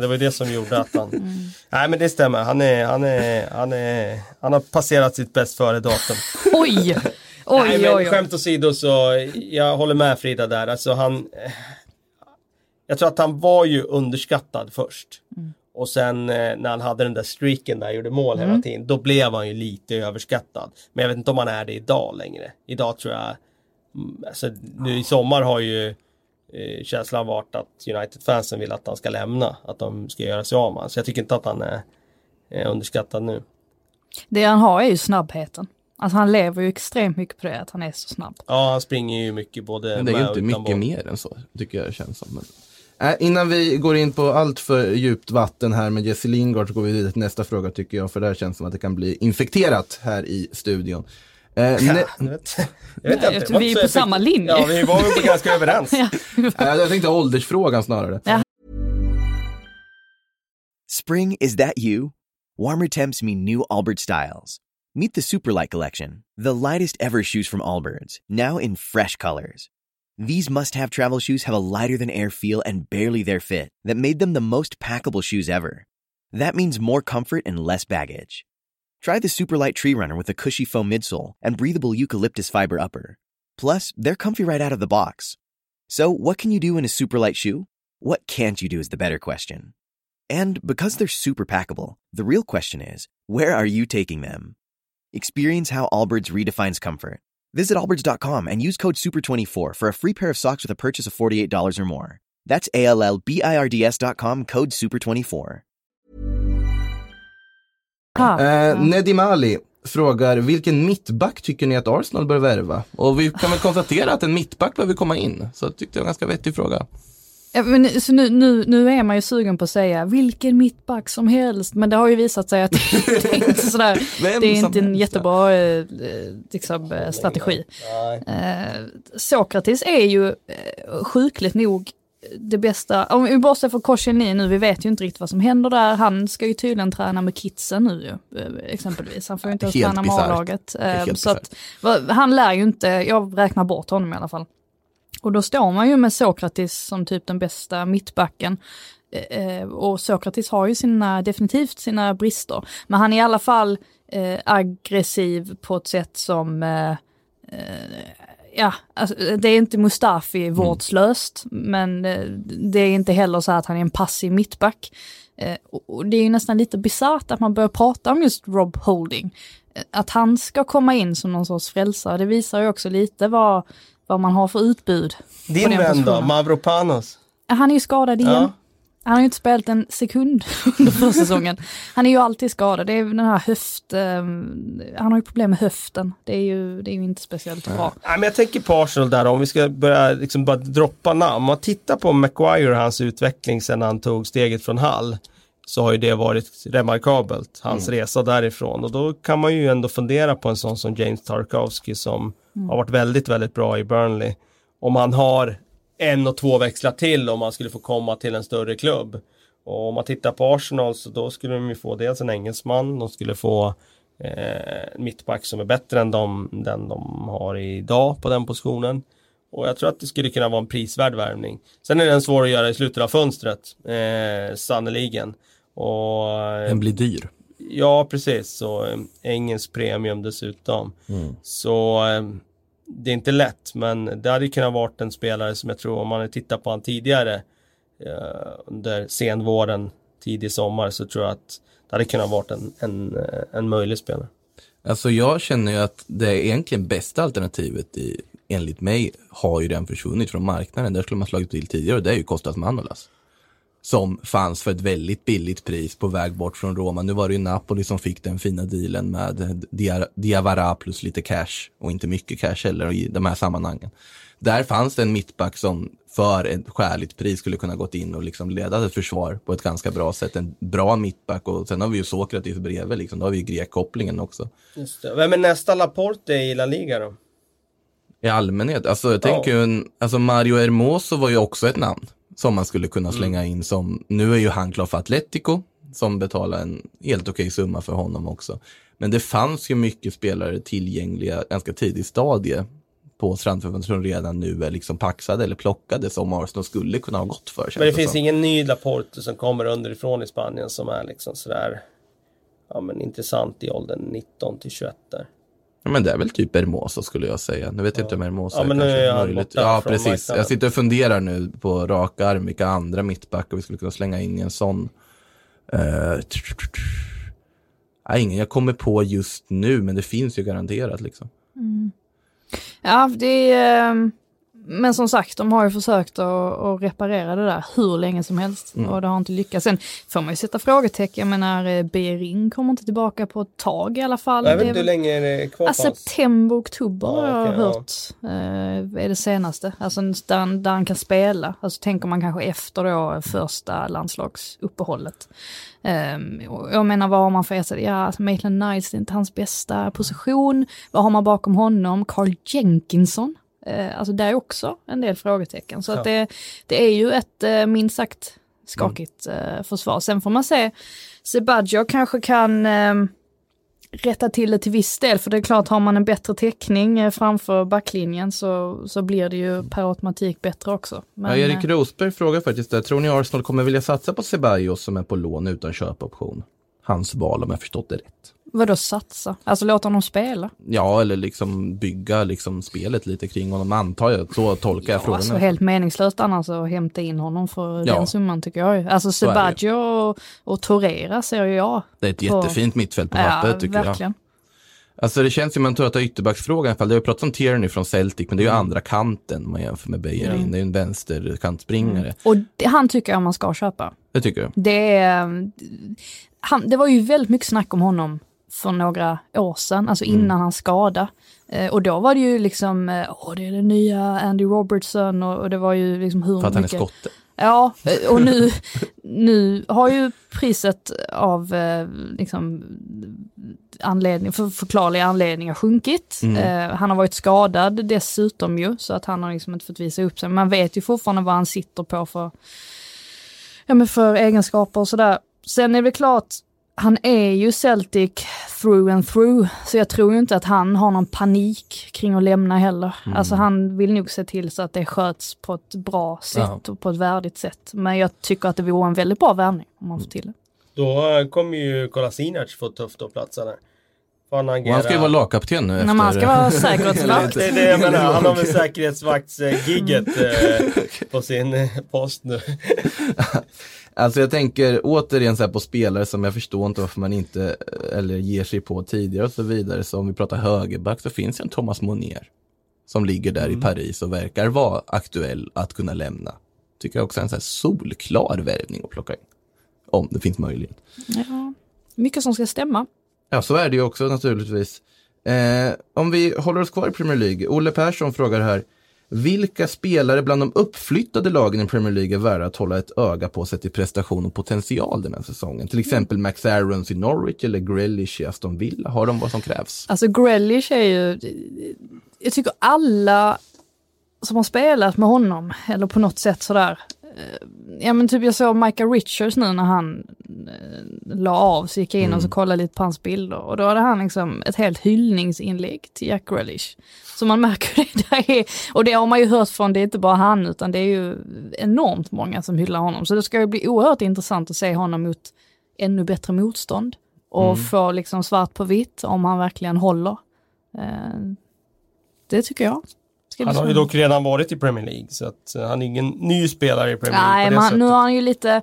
det var ju det som gjorde att han... Mm. Nej men det stämmer, han, är, han, är, han, är, han har passerat sitt bäst före-datum. Oj! (laughs) Oj, Nej, men oj, oj. skämt åsido så, jag håller med Frida där. Alltså han... Jag tror att han var ju underskattad först. Mm. Och sen eh, när han hade den där streaken där, gjorde mål Mm. hela tiden, då blev han ju lite överskattad. Men jag vet inte om han är det idag längre. Idag tror jag, mm, alltså nu i sommar har ju eh, känslan varit att United-fansen vill att han ska lämna. Att de ska göra sig av med honom. Så jag tycker inte att han är, är underskattad nu. Det han har är ju snabbheten. Alltså han lever ju extremt mycket på det, att han är så snabb. Ja, han springer ju mycket både Men det är ju inte mycket boll. mer än så, tycker jag det känns som. Men... Äh, innan vi går in på allt för djupt vatten här med Jesse Lingard så går vi vidare till nästa fråga tycker jag, för det här känns som att det kan bli infekterat här i studion. Eh, nä- Jag vet, jag vet Ja, inte. jag- vi är på samma linje. Ja, vi var väl ganska överens. (laughs) Ja. äh, jag tänkte åldersfrågan snarare. Ja. Spring, is that you? Warmer temps mean new Allbirds styles. Meet the Superlight Collection, the lightest ever shoes from Allbirds, now in fresh colors. These must have travel shoes have a lighter than air feel and barely their fit that made them the most packable shoes ever. That means more comfort and less baggage. Try the Superlight Tree Runner with a cushy foam midsole and breathable eucalyptus fiber upper. Plus, they're comfy right out of the box. So, what can you do in a Superlight shoe? What can't you do is the better question. And because they're super packable, the real question is, where are you taking them? Experience how Allbirds redefines comfort. Visit allbirds.com and use code SUPER24 for a free pair of socks with a purchase of $48 or more. That's A L L B I R D S.com code SUPER24. Ah, Eh. Nedim Ali frågar, vilken mittback tycker ni att Arsenal bör värva? Och vi kan väl konstatera att en mittback behöver komma in. Så jag tyckte det var en ganska vettig fråga. Ja, men, så nu, nu, nu är man ju sugen på att säga vilken mittback som helst, men det har ju visat sig att (laughs) det är inte sådär, (laughs) det är inte en jättebra eh, liksom, eh, strategi. Eh, Sokrates är ju eh, sjukligt nog det bästa, om vi bortser från Koscielny nu, vi vet ju inte riktigt vad som händer där. Han ska ju tydligen träna med kidsen nu ju, exempelvis. Han får ju inte ens träna med. A-laget. Så att, han lär ju inte, jag räknar bort honom i alla fall. Och då står man ju med Sokrates som typ den bästa mittbacken. Eh, Eh, och Sokrates har ju sina, definitivt sina brister. Men han är i alla fall eh, aggressiv på ett sätt som eh, eh, Ja, alltså, det är inte Mustafi vårdslöst, men eh, det är inte heller så att han är en passiv mittback. Eh, och, det är ju nästan lite bisarrt att man börjar prata om just Rob Holding. Att han ska komma in som någon sorts frälsare, det visar ju också lite vad, vad man har för utbud. Din vän då. Mavropanos? Han är ju skadad igen. Ja. Han har ju inte spelat en sekund (laughs) under försäsongen. (laughs) Han är ju alltid skadad. Det är den här höft... eh, han har ju problem med höften. Det är ju, det är ju inte speciellt bra. Nej, men jag tänker på Arsenal där om vi ska börja liksom bara droppa namn. Om man tittar på Maguire och hans utveckling sedan han tog steget från Hall så har ju det varit remarkabelt, hans resa därifrån. Och då kan man ju ändå fundera på en sån som James Tarkowski som Mm. har varit väldigt, väldigt bra i Burnley. Om han har en och två växlar till om han skulle få komma till en större klubb. Och om man tittar på Arsenal så då skulle de ju få dels en engelsman, de skulle få eh, en mittback som är bättre än de, den de har idag på den positionen. Och jag tror att det skulle kunna vara en prisvärd värvning. Sen är den svår att göra i slutet av fönstret, eh, sannoliken. Och, Den blir dyr. Ja, precis. Så eh, engelsk premium dessutom. Så eh, det är inte lätt, men det hade kunnat varit en spelare som jag tror om man hade tittat på han tidigare eh, under senvåren, tidig sommar så tror jag att det hade kunnat varit en, en, en möjlig spelare. Alltså jag känner ju att det egentligen bästa alternativet i, enligt mig har ju redan försvunnit från marknaden. Där skulle man slagit till tidigare och det är ju Kostas Manolas. Som fanns för ett väldigt billigt pris på väg bort från Roma. Nu var det ju Napoli som fick den fina dealen med Dia- Diawara plus lite cash och inte mycket cash heller i de här sammanhangen. Där fanns det en mittback som för ett skäligt pris skulle kunna gått in och liksom leda ett försvar på ett ganska bra sätt. En bra mittback och sen har vi ju Sokratis bredvid, liksom. då har vi ju grekkopplingen också. Just det. Vem är nästa Laporte i La Liga då? I allmänhet, alltså jag tänker ju, en, alltså Mario Hermoso var ju också ett namn som man skulle kunna slänga in som, nu är ju han klar för Atletico som betalar en helt okej summa för honom också. Men det fanns ju mycket spelare tillgängliga ganska tidigt stadie på transferfönstret som redan nu är liksom paxade eller plockade som Arsenal skulle kunna ha gått för. Men det finns som. ingen ny Laporte som kommer underifrån i Spanien som är liksom sådär ja, men intressant i åldern 19 till 21 där. Ja, men det är väl typ Hermoso skulle jag säga. Nu vet jag inte om Hermoso Ja, men kanske är möjligt. Ja, precis. marknaden. Jag sitter och funderar nu på rak arm vilka andra mittbackar vi skulle kunna slänga in i en sån. Uh, nej, ingen jag kommer på just nu, men det finns ju garanterat liksom. Ja, det är... ehm, Men som sagt, de har ju försökt att, att reparera det där hur länge som helst och det har inte lyckats. Sen får man ju sätta frågetecken, jag menar eh, Bering kommer inte tillbaka på ett tag i alla fall. Jag vet inte hur länge är det kvar hans? september, oktober Ja, har jag okej, ja. hört eh, är det senaste. Alltså där, han- där han kan spela. Alltså tänker man kanske efter då första landslagsuppehållet. Um, och jag menar vad har man för ersättare? Ja, alltså Maitland Niles det är inte hans bästa position. Vad har man bakom honom? Carl Jenkinson. Eh, alltså där är också en del frågetecken. Så Ja. att det, det är ju ett eh, minst sagt skakigt eh, försvar. Sen får man se, Sebaggio kanske kan ehm, rätta till det till viss del, för det är klart har man en bättre täckning framför backlinjen så, så blir det ju per automatik bättre också. Men, ja, Erik Rosberg frågar faktiskt där, tror ni Arsenal kommer vilja satsa på Ceballos som är på lån utan köpoption? Hans val om jag förstått det rätt. Vadå satsa? Alltså låta honom spela? Ja, eller liksom bygga liksom spelet lite kring honom, antar jag. Så tolkar jag frågan. Alltså helt meningslöst annars att hämta in honom för Ja. den summan tycker jag. Alltså är det. Sebaggio och, och Torreira ser ju jag. Det är ett på- jättefint mittfält på Ja, pappret tycker jag. verkligen. Alltså det känns ju, man tar ytterbacksfrågan i alla fall. Det har ju pratats om Tierney från Celtic, men det är ju andra kanten man jämför med Bellerin. Det är ju en vänsterkantspringare. Och det, han tycker jag man ska köpa. Det tycker jag. Det, är, han, det var ju väldigt mycket snack om honom för några år sedan, alltså Mm. innan hans skada. Eh, och då var det ju liksom, eh, åh det är den nya Andy Robertson och, och det var ju liksom hur För att han är mycket... skotte. Ja, eh, och nu, (laughs) nu har ju priset av eh, liksom, anledning, för förklarliga anledningar sjunkit. Mm. Eh, han har varit skadad dessutom ju, så att han har liksom inte fått visa upp sig. Man vet ju fortfarande vad han sitter på för, ja, men för egenskaper och sådär. Sen är det klart, han är ju Celtic through and through, så jag tror ju inte att han har någon panik kring att lämna heller. Alltså han vill nog se till så att det sköts på ett bra sätt och på ett värdigt sätt. Men jag tycker att det vore en väldigt bra värvning om man får till det. Då eh, kommer ju Kolasinac få tufft att platsa där. Han Och agera... han ska ju vara lagkapten nu efter... När man ska vara (laughs) säkerhetsvakt. Det är det jag menar, han har väl (laughs) säkerhetsvaktsgigget eh, på sin post nu. (laughs) Alltså jag tänker återigen så här på spelare som jag förstår inte varför man inte eh, eller ger sig på tidigare och så vidare. Så om vi pratar högerback så finns ju en Thomas Monier. Som ligger där i Paris och verkar vara aktuell att kunna lämna. Tycker jag också är en så här solklar värvning att plocka in. Om det finns möjlighet. Ja, mycket som ska stämma. Ja, så är det ju också naturligtvis. Eh, om vi håller oss kvar i Premier League. Olle Persson frågar här. Vilka spelare bland de uppflyttade lagen i Premier League är värda att hålla ett öga på sett till prestation och potential den här säsongen? Till exempel Max Aarons i Norwich eller Grealish i Aston Villa. Har de vad som krävs? Alltså Grealish är ju, jag tycker alla som har spelat med honom, eller på något sätt sådär, ja men typ jag såg Michael Richards nu när han eh, la av, så gick jag in och så kollade lite på hans bilder och då hade han liksom ett helt hyllningsinlägg till Jack Grealish. Så man märker (laughs) det där är, och det har man ju hört från, det är inte bara han utan det är ju enormt många som hyllar honom. Så det ska ju bli oerhört intressant att se honom mot ännu bättre motstånd och få liksom svart på vitt om han verkligen håller. Eh, det tycker jag. Han har ju dock redan varit i Premier League så att eh, han är ingen ny spelare i Premier League Nej, på det men sättet. nu har han ju lite,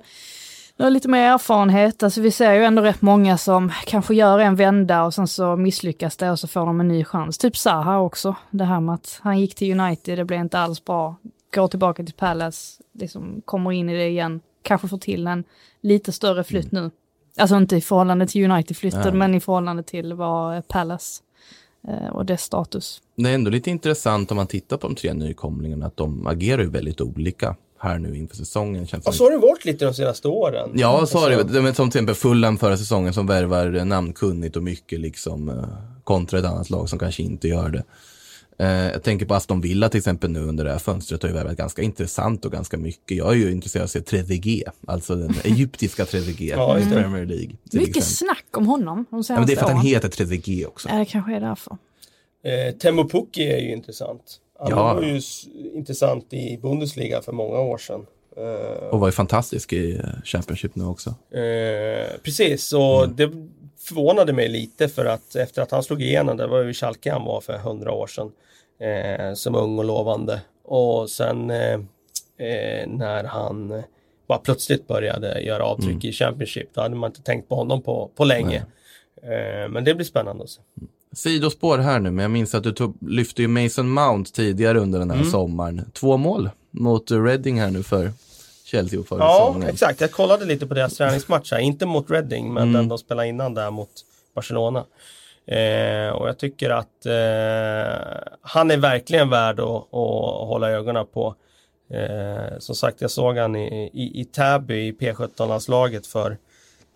nu har lite mer erfarenhet. Alltså vi ser ju ändå rätt många som kanske gör en vända och sen så misslyckas det och så får de en ny chans. Typ Zaha också. Det här med att han gick till United, det blev inte alls bra. Går tillbaka till Palace, liksom kommer in i det igen, kanske får till en lite större flytt nu. Alltså inte i förhållande till United-flytten, men i förhållande till vad Palace och dess status. Det är ändå lite intressant om man tittar på de tre nykomlingarna att de agerar ju väldigt olika här nu inför säsongen. Känns som- så har det varit lite de senaste åren. Ja, så har det Alltså. Men Som till exempel Fulham förra säsongen som värvar eh, namnkunnigt och mycket liksom eh, kontra ett annat lag som kanske inte gör det. Eh, jag tänker på Aston Villa till exempel nu under det här fönstret har ju värvat ganska intressant och ganska mycket. Jag är ju intresserad av att se Trezeguet, alltså den (laughs) egyptiska Trezeguet Ja, i. Premier League. Mycket exempel. snack om honom de Ja, senaste men det är för att han heter Trezeguet också. Ja, det kanske är därför. Eh, Temo Pukki är ju intressant. Han Ja. var ju intressant i Bundesliga för många år sedan. Eh, Och var ju fantastisk i eh, Championship nu också. Eh, precis, och Mm. det förvånade mig lite för att efter att han slog igenom, det var ju Schalke han var för hundra år sedan, eh, som ung och lovande. Och sen eh, eh, när han bara plötsligt började göra avtryck Mm. i Championship, då hade man inte tänkt på honom på, på länge. Eh, men det blir spännande att se. Sidospår här nu, men jag minns att du tog, lyfte ju Mason Mount tidigare under den här Mm. sommaren. Två mål mot Reading här nu för Chelsea förra Ja, exakt. Jag kollade lite på deras träningsmatch här. Inte mot Reading, men Mm. den de spelade innan där mot Barcelona. Eh, och jag tycker att eh, han är verkligen värd att, att hålla ögonen på. Eh, som sagt, jag såg han i, i, i Täby i P17-landslaget för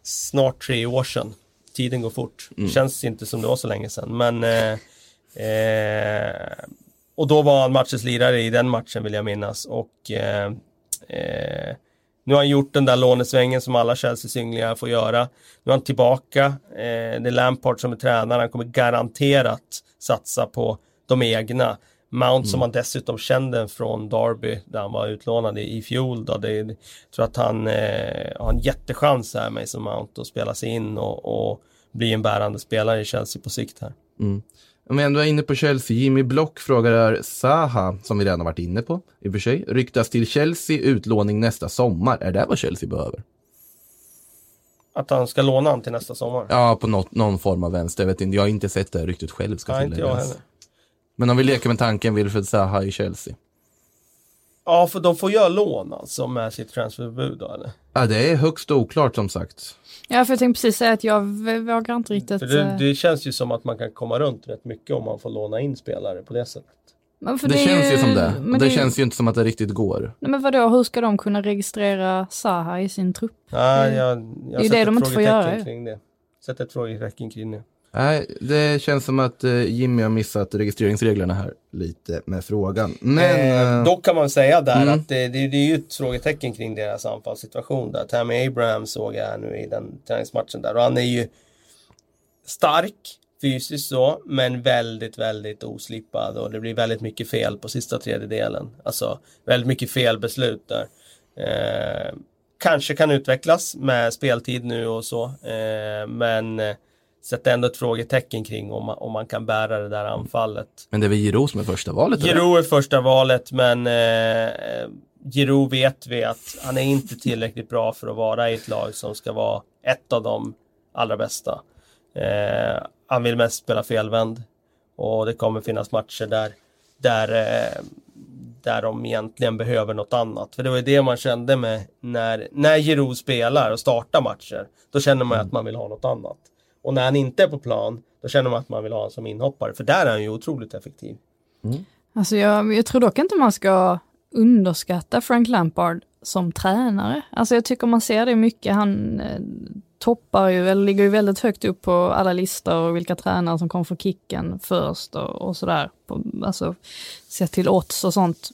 snart tre år sedan. Tiden går fort. Mm. Känns inte som det var så länge sedan. Men eh, eh, och då var han matchens lirare i den matchen vill jag minnas. Och eh, eh, nu har han gjort den där lånesvängen som alla Chelsea-ynglingar får göra. Nu är han tillbaka. Eh, det är Lampard som är tränare. Han kommer garanterat satsa på de egna. Mount som han dessutom kände från Derby där han var utlånad i, i fjol. Då. Det, jag tror att han eh, har en jättechans här med som Mount att spela sig in och, och bli en bärande spelare i Chelsea på sikt här. Mm. Om vi ändå är inne på Chelsea, Jimmy Block frågar Saha, som vi redan har varit inne på i och för sig, ryktas till Chelsea utlåning nästa sommar. Är det vad Chelsea behöver? Att han ska låna han till nästa sommar. Ja, på något, någon form av vänster. Jag vet inte, jag har inte sett det här ryktet själv ska Nej, inte jag heller. Men om vi leker med tanken Wilfred Zaha i Chelsea. Ja, för de får göra lån alltså med sitt transferförbud då eller? Ja, det är högst oklart som sagt. Ja, för jag tänkte precis säga att jag vågar inte riktigt... För det, eh, det känns ju som att man kan komma runt rätt mycket om man får låna in spelare på det sättet. men för Det, är känns ju som det. men det är- känns ju inte som att det riktigt går. Nej, men vadå, hur ska de kunna registrera Saha i sin trupp? Nej, Det- jag, det är jag ju det de inte får göra, kring det. Sätter ett frågetecken kring det. Nej, det känns som att eh, Jimmy har missat registreringsreglerna här lite med frågan. Men... eh, eh, dock kan man säga där Mm. att det, det, det är ju ett frågetecken kring deras anfallssituation där. Tammy Abraham såg jag här nu i den träningsmatchen där och han är ju stark fysiskt så, men väldigt, väldigt oslipad och det blir väldigt mycket fel på sista tredjedelen. Alltså väldigt mycket felbeslut där. Eh, kanske kan utvecklas med speltid nu och så, eh, men eh, sätter ändå ett frågetecken kring om man, om man kan bära det där anfallet. men det är väl Giroud som är första valet? Giroud är första valet men eh, Giroud vet vi att han är inte tillräckligt bra för att vara i ett lag som ska vara ett av de allra bästa. Eh, han vill mest spela felvänd och det kommer finnas matcher där, där, eh, där de egentligen behöver något annat. För det var ju det man kände med när, när Giroud spelar och startar matcher. Då känner man att man vill ha något annat. Och när han inte är på plan, då känner man att man vill ha honom som inhoppare. För där är han ju otroligt effektiv. Alltså jag, jag tror dock inte man ska underskatta Frank Lampard som tränare. Alltså jag tycker man ser det mycket. Han eh, toppar ju, eller ligger ju väldigt högt upp på alla listor och vilka tränare som kommer få kicken först och, och sådär. På- Alltså sett till odds och sånt.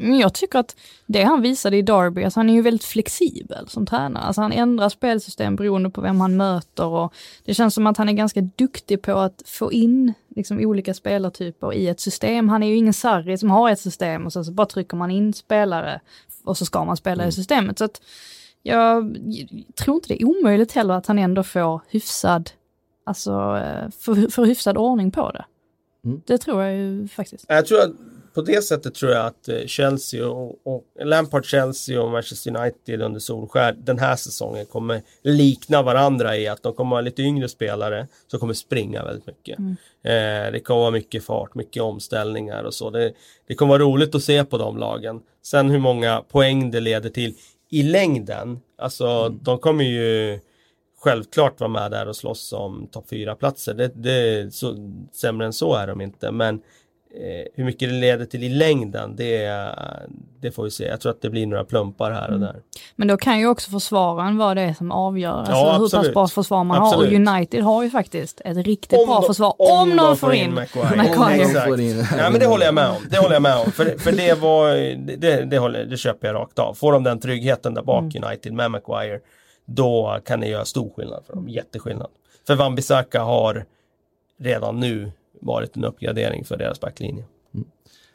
Men jag tycker att det han visade i Derby, alltså han är ju väldigt flexibel som tränare. Alltså han ändrar spelsystem beroende på vem han möter och det känns som att han är ganska duktig på att få in liksom, olika spelartyper i ett system. Han är ju ingen Sarri som har ett system och så, så bara trycker man in spelare och så ska man spela i systemet. Så att jag tror inte det är omöjligt heller att han ändå får hyfsad, alltså eh, för, för hyfsad ordning på det. Mm. Det tror jag ju faktiskt. Jag tror att på det sättet tror jag att eh, Chelsea och, och Lampard Chelsea och Manchester United under Solskär den här säsongen kommer likna varandra i att de kommer ha lite yngre spelare som kommer springa väldigt mycket. Eh, det kommer vara mycket fart, mycket omställningar och så. Det, det kommer vara roligt att se på de lagen. Sen hur många poäng det leder till i längden, alltså de kommer ju självklart vara med där och slåss om topp fyra platser. Det, det, så, sämre än så är de inte, men eh, hur mycket det leder till i längden, det, det får vi se. Jag tror att det blir några plumpar här och där. Men då kan ju också försvararen vara det som avgör alltså Ja, hur pass bra försvar man har. Absolut. Och United har ju faktiskt ett riktigt bra de- försvar. Om, de får in. Maguire. Exakt. får in- Ja, men det håller jag med om. Det håller jag med om. För, för det var, det, det, håller, det köper jag rakt av. Får de den tryggheten där bak United med Maguire, då kan det göra stor skillnad för dem. Jätteskillnad. För Van Bissaka har redan nu varit en uppgradering för deras backlinje.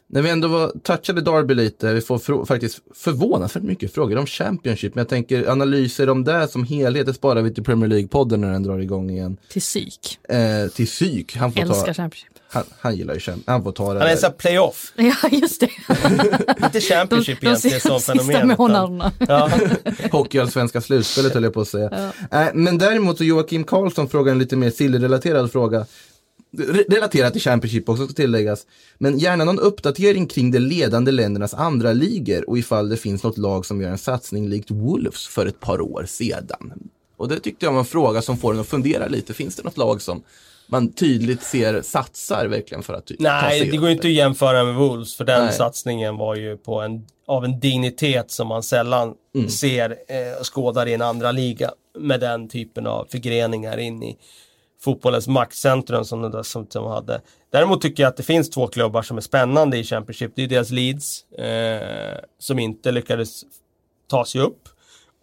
När vi ändå var, touchade Derby lite, vi får faktiskt förvånansvärt mycket frågor om Championship, men jag tänker analyser om det som helhet, det sparar vi till Premier League-podden när den drar igång igen. Till psyk. Eh, till psyk, han får Älskar ta, Championship. han, han gillar ju Champ, han får ta det. Han är där. så här playoff, (laughs) Ja, just det. (laughs) inte Championship de egentligen som fenomen. utan- månaderna. (laughs) Ja. Hockeyallsvenska slutspelet höll jag på att säga. Eh, men däremot så Joakim Karlsson frågar en lite mer sillrelaterad fråga. Re- Relaterat till Championship också ska tilläggas. Men gärna någon uppdatering kring de ledande ländernas andra ligor och ifall det finns något lag som gör en satsning likt Wolves för ett par år sedan. Och det tyckte jag var en fråga som får en att fundera lite. Finns det något lag som man tydligt ser satsar verkligen för att Nej, det går ju inte att jämföra med Wolves för den Nej. satsningen var ju på en, av en dignitet som man sällan Mm. ser eh, skådar i en andra liga med den typen av förgreningar in i fotbollens maktcentrum som de dessutom hade. Däremot tycker jag att det finns två klubbar som är spännande i Championship. Det är deras Leeds eh, som inte lyckades ta sig upp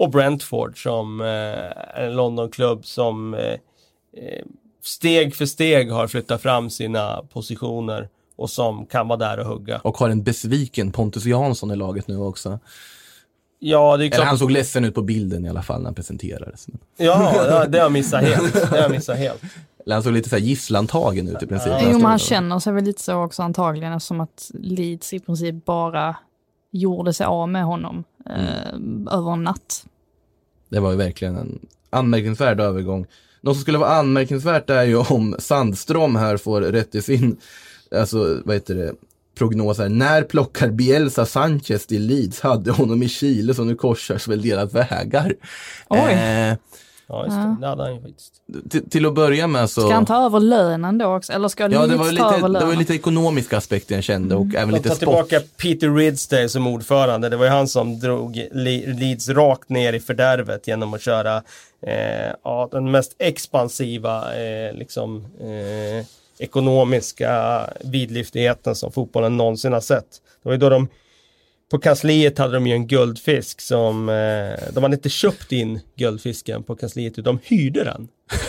och Brentford som eh, är en Londonklubb som eh, eh, steg för steg har flyttat fram sina positioner och som kan vara där och hugga. Och har en besviken Pontus Jansson i laget nu också. Ja, det är Eller klart. han såg ledsen ut på bilden i alla fall när han presenterades. Ja, ja, det har jag missat helt. Det har jag missat helt. Eller han såg lite så här gisslantagen ut i princip. Jo, men han känner sig väl lite så också antagligen eftersom att Leeds i princip bara gjorde sig av med honom eh, över en natt. Det var ju verkligen en anmärkningsvärd övergång. Något som skulle vara anmärkningsvärt är ju om Sandström här får rätt i sin, alltså vad heter det, prognos här. När plockar Bielsa Sanchez till Leeds? Hade honom i Chile så nu korsas väl deras vägar. Oj. Eh, Ja, just det. Det hade han ju faktiskt. till, till att börja med så... Ska han ta över lönen då också? Eller ska Ja, Leeds det var, ta lite, över det var lönen? lite ekonomiska aspekter jag kände och även De lite sport. tillbaka Peter Ridsdale som ordförande. Det var ju han som drog Le- Leeds rakt ner i fördärvet genom att köra eh, ja, den mest expansiva eh, liksom, eh, ekonomiska vidlyftigheten som fotbollen någonsin har sett. Det var ju då de på kansliet hade de ju en guldfisk som eh, de hade inte köpt in guldfisken på kansliet utan de hyrde den.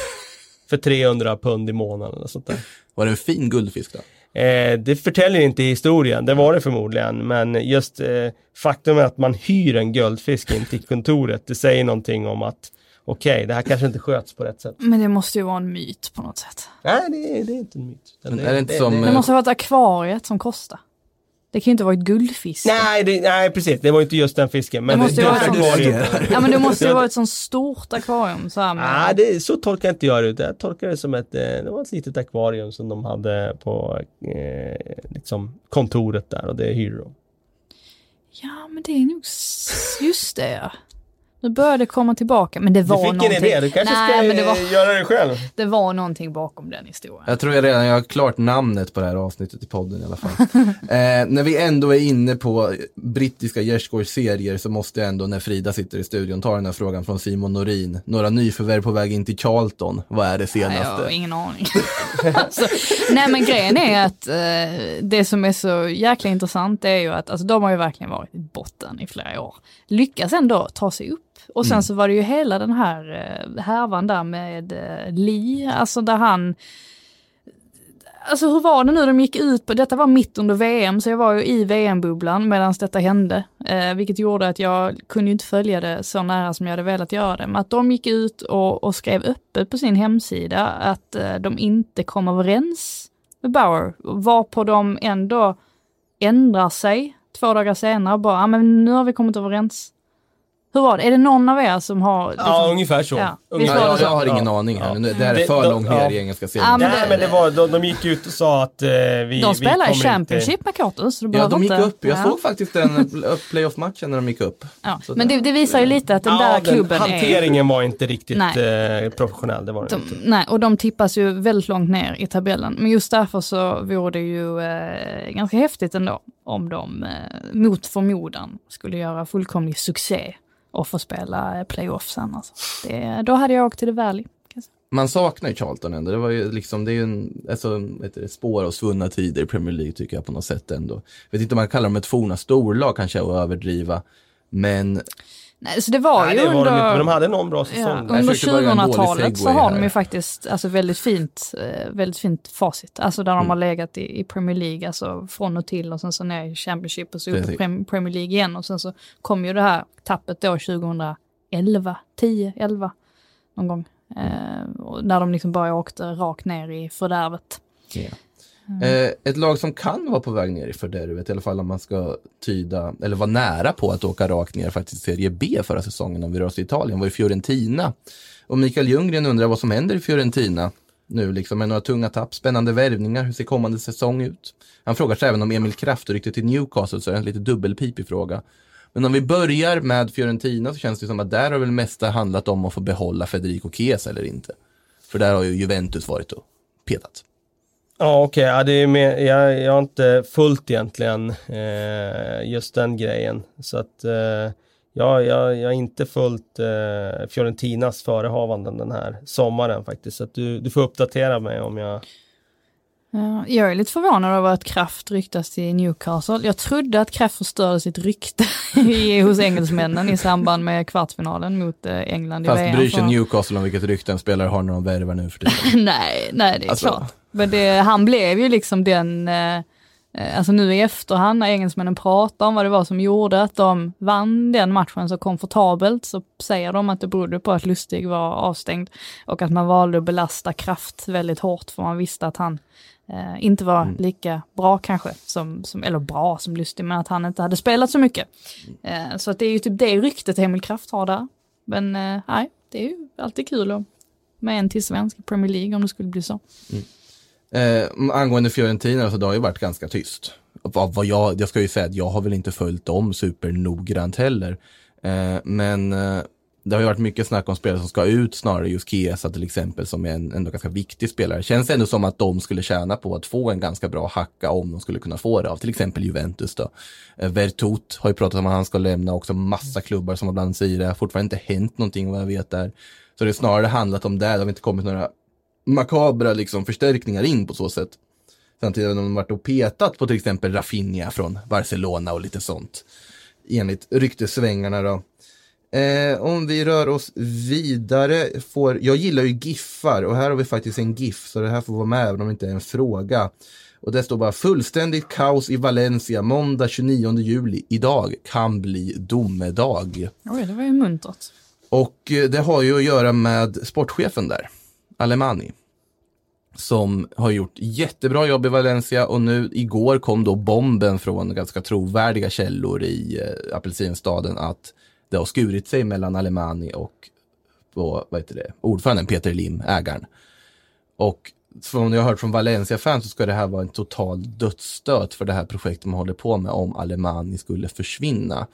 (laughs) För 300 pund i månaden och sånt där. Var det en fin guldfisk då? Eh, det förtäljer inte historien, det var det förmodligen, men just eh, faktum är att man hyr en guldfisk in till kontoret, det säger någonting om att okej, det här kanske inte sköts på rätt sätt. Men det måste ju vara en myt på något sätt. Nej, det är, det är inte en myt. Men är det inte som, Det Eh. måste ha varit akvariet som kostar. Det kan ju inte vara ett guldfisk. Nej, det, nej, precis, det var inte just den fisken. Men Det måste ju vara ett ja men det måste ju vara ett sånt stort akvarium så här med, Nej, det, så tolkar inte jag det. Jag tolkar det som ett, eh, det var ett litet akvarium som de hade på eh, liksom kontoret där och det hyrde de. Ja men det är nog, just det ja. Nu börjar det komma tillbaka, men det var Du fick någonting. en idé, du kanske Nej, ska men det var, göra det själv. det var någonting bakom den historien. Jag tror jag redan jag har klart namnet på det här avsnittet i podden i alla fall. (laughs) eh, när vi ändå är inne på brittiska gärdsgårds serier så måste jag ändå när Frida sitter i studion ta den här frågan från Simon Norin. Några nyförvärv på väg in till Charlton. Vad är det Nej, jag senaste? har ingen aning. (laughs) alltså, nej men grejen är att eh, det som är så jäkla intressant är ju att alltså, de har ju verkligen varit i botten i flera år. Lyckas ändå ta sig upp. Och sen så var det ju hela den här eh, härvan där med eh, Lee, alltså där han Alltså hur var det nu de gick ut på, detta var mitt under VM, så jag var ju i VM-bubblan medan detta hände. Eh, vilket gjorde att jag kunde inte följa det så nära som jag hade velat göra det. Men att de gick ut och, och skrev öppet på sin hemsida att eh, de inte kom överens med Bauer. Varpå de ändå ändrar sig två dagar senare och bara, ja men nu har vi kommit överens. Hur var det? Är det någon av er som har... Liksom, Ja, ungefär så. Ja. Ungefär Ja, jag, jag har ingen Ja. aning här. Det här är för de- långt ner ja. i engelska Ja, serien. Nej, men det var, de, de gick ut och sa att eh, vi De spelar vi i Championship med Kotus. så du Ja, de gick inte, upp. Jag ja. såg faktiskt den playoff-matchen när de gick upp. Men det, det visar ju lite att den ja, där klubben är... hanteringen var inte riktigt Nej. eh, professionell. Det var det De, inte. nej, och de tippas ju väldigt långt ner i tabellen. Men just därför så vore det ju eh, ganska häftigt ändå om de eh, mot förmodan skulle göra fullkomlig succé och få spela playoff sen. Alltså. Det, då hade jag åkt till The Valley. Man saknar ju Charlton ändå. Det var ju liksom, det är ju en, alltså, ett spår av svunna tider i Premier League tycker jag på något sätt ändå. Jag vet inte om man kallar dem ett forna storlag kanske att överdriva. Men Nej, så det var Nej, ju det var de under... inte, men de hade någon bra säsong. Ja, under försökte börja en dålig 2000-talet så har de ju faktiskt alltså, väldigt, fint, eh, väldigt fint facit. Alltså där de Mm. har legat i, i Premier League, alltså från och till och sen så ner i Championship och så upp i Premier League igen. Och sen så kom ju det här tappet då 2011, 10, 11 någon gång. Eh, när de liksom bara åkte rakt ner i fördärvet. Mm. Eh, ett lag som kan vara på väg ner i fördärvet, i alla fall om man ska tyda, eller vara nära på att åka rakt ner faktiskt i Serie B förra säsongen om vi rör oss till Italien, var ju Fiorentina. Och Mikael Ljunggren undrar vad som händer i Fiorentina nu, liksom med några tunga tapp, spännande värvningar, hur ser kommande säsong ut? Han frågar sig även om Emil Kraft och ryktet till Newcastle, så är det en lite dubbelpipig fråga. Men om vi börjar med Fiorentina så känns det som att där har väl mesta handlat om att få behålla Federico Chiesa eller inte. För där har ju Juventus varit och petat. Ja okej, ja, det är mer, jag, jag har inte fullt egentligen eh, just den grejen. Så att eh, jag, jag, jag har inte fullt eh, Fiorentinas förehavanden den här sommaren faktiskt. Så att du, du får uppdatera mig om jag... Ja, jag är lite förvånad över att Kraft ryktas till Newcastle. Jag trodde att Kraft förstörde sitt rykte (laughs) i, hos engelsmännen i samband med kvartsfinalen mot eh, England i Fast VM. bryr sig Newcastle om vilket rykte en spelare har när de värvar nu för tiden. (laughs) nej, nej det är Alltså- klart. Men det, han blev ju liksom den, eh, alltså nu i efterhand när engelsmännen pratar om vad det var som gjorde att de vann den matchen så komfortabelt så säger de att det berodde på att Lustig var avstängd och att man valde att belasta Kraft väldigt hårt för man visste att han eh, inte var Mm. lika bra kanske, som, som, eller bra som Lustig, men att han inte hade spelat så mycket. Eh, så att det är ju typ det ryktet Emil Kraft har där. Men eh, nej, det är ju alltid kul att med en till svensk i Premier League om det skulle bli så. Eh, angående Fiorentina så det har ju varit ganska tyst. Vad, jag, jag ska ju säga att jag har väl inte följt dem supernoggrant heller. Eh, men eh, det har ju varit mycket snack om spelare som ska ut snarare just Kiesa till exempel som är en ändå ganska viktig spelare. Känns ändå som att de skulle tjäna på att få en ganska bra hacka om de skulle kunna få det av till exempel Juventus då. Eh, har ju pratat om att han ska lämna också massa klubbar som har blandat sig i det. Det har fortfarande inte hänt någonting vad jag vet där. Så det är snarare handlat om det. Det har inte kommit några makabra liksom förstärkningar in på så sätt. Samtidigt har de varit och petat på till exempel Rafinha från Barcelona och lite sånt. Enligt ryktesvängarna då. Eh, om vi rör oss vidare, får, jag gillar ju giffar och här har vi faktiskt en GIF så det här får vara med även om det inte är en fråga. Och det står bara fullständigt kaos i Valencia måndag 29 juli. Idag kan bli domedag. Oj, det var ju muntert. Och eh, det har ju att göra med sportchefen där, Alemani. Som har gjort jättebra jobb i Valencia och nu igår kom då bomben från ganska trovärdiga källor i eh, apelsinstaden att det har skurit sig mellan Alemani och, och vad heter det, ordföranden Peter Lim, ägaren. Och från jag har hört från Valencia-fans så ska det här vara en total dödsstöt för det här projektet man håller på med om Alemani skulle försvinna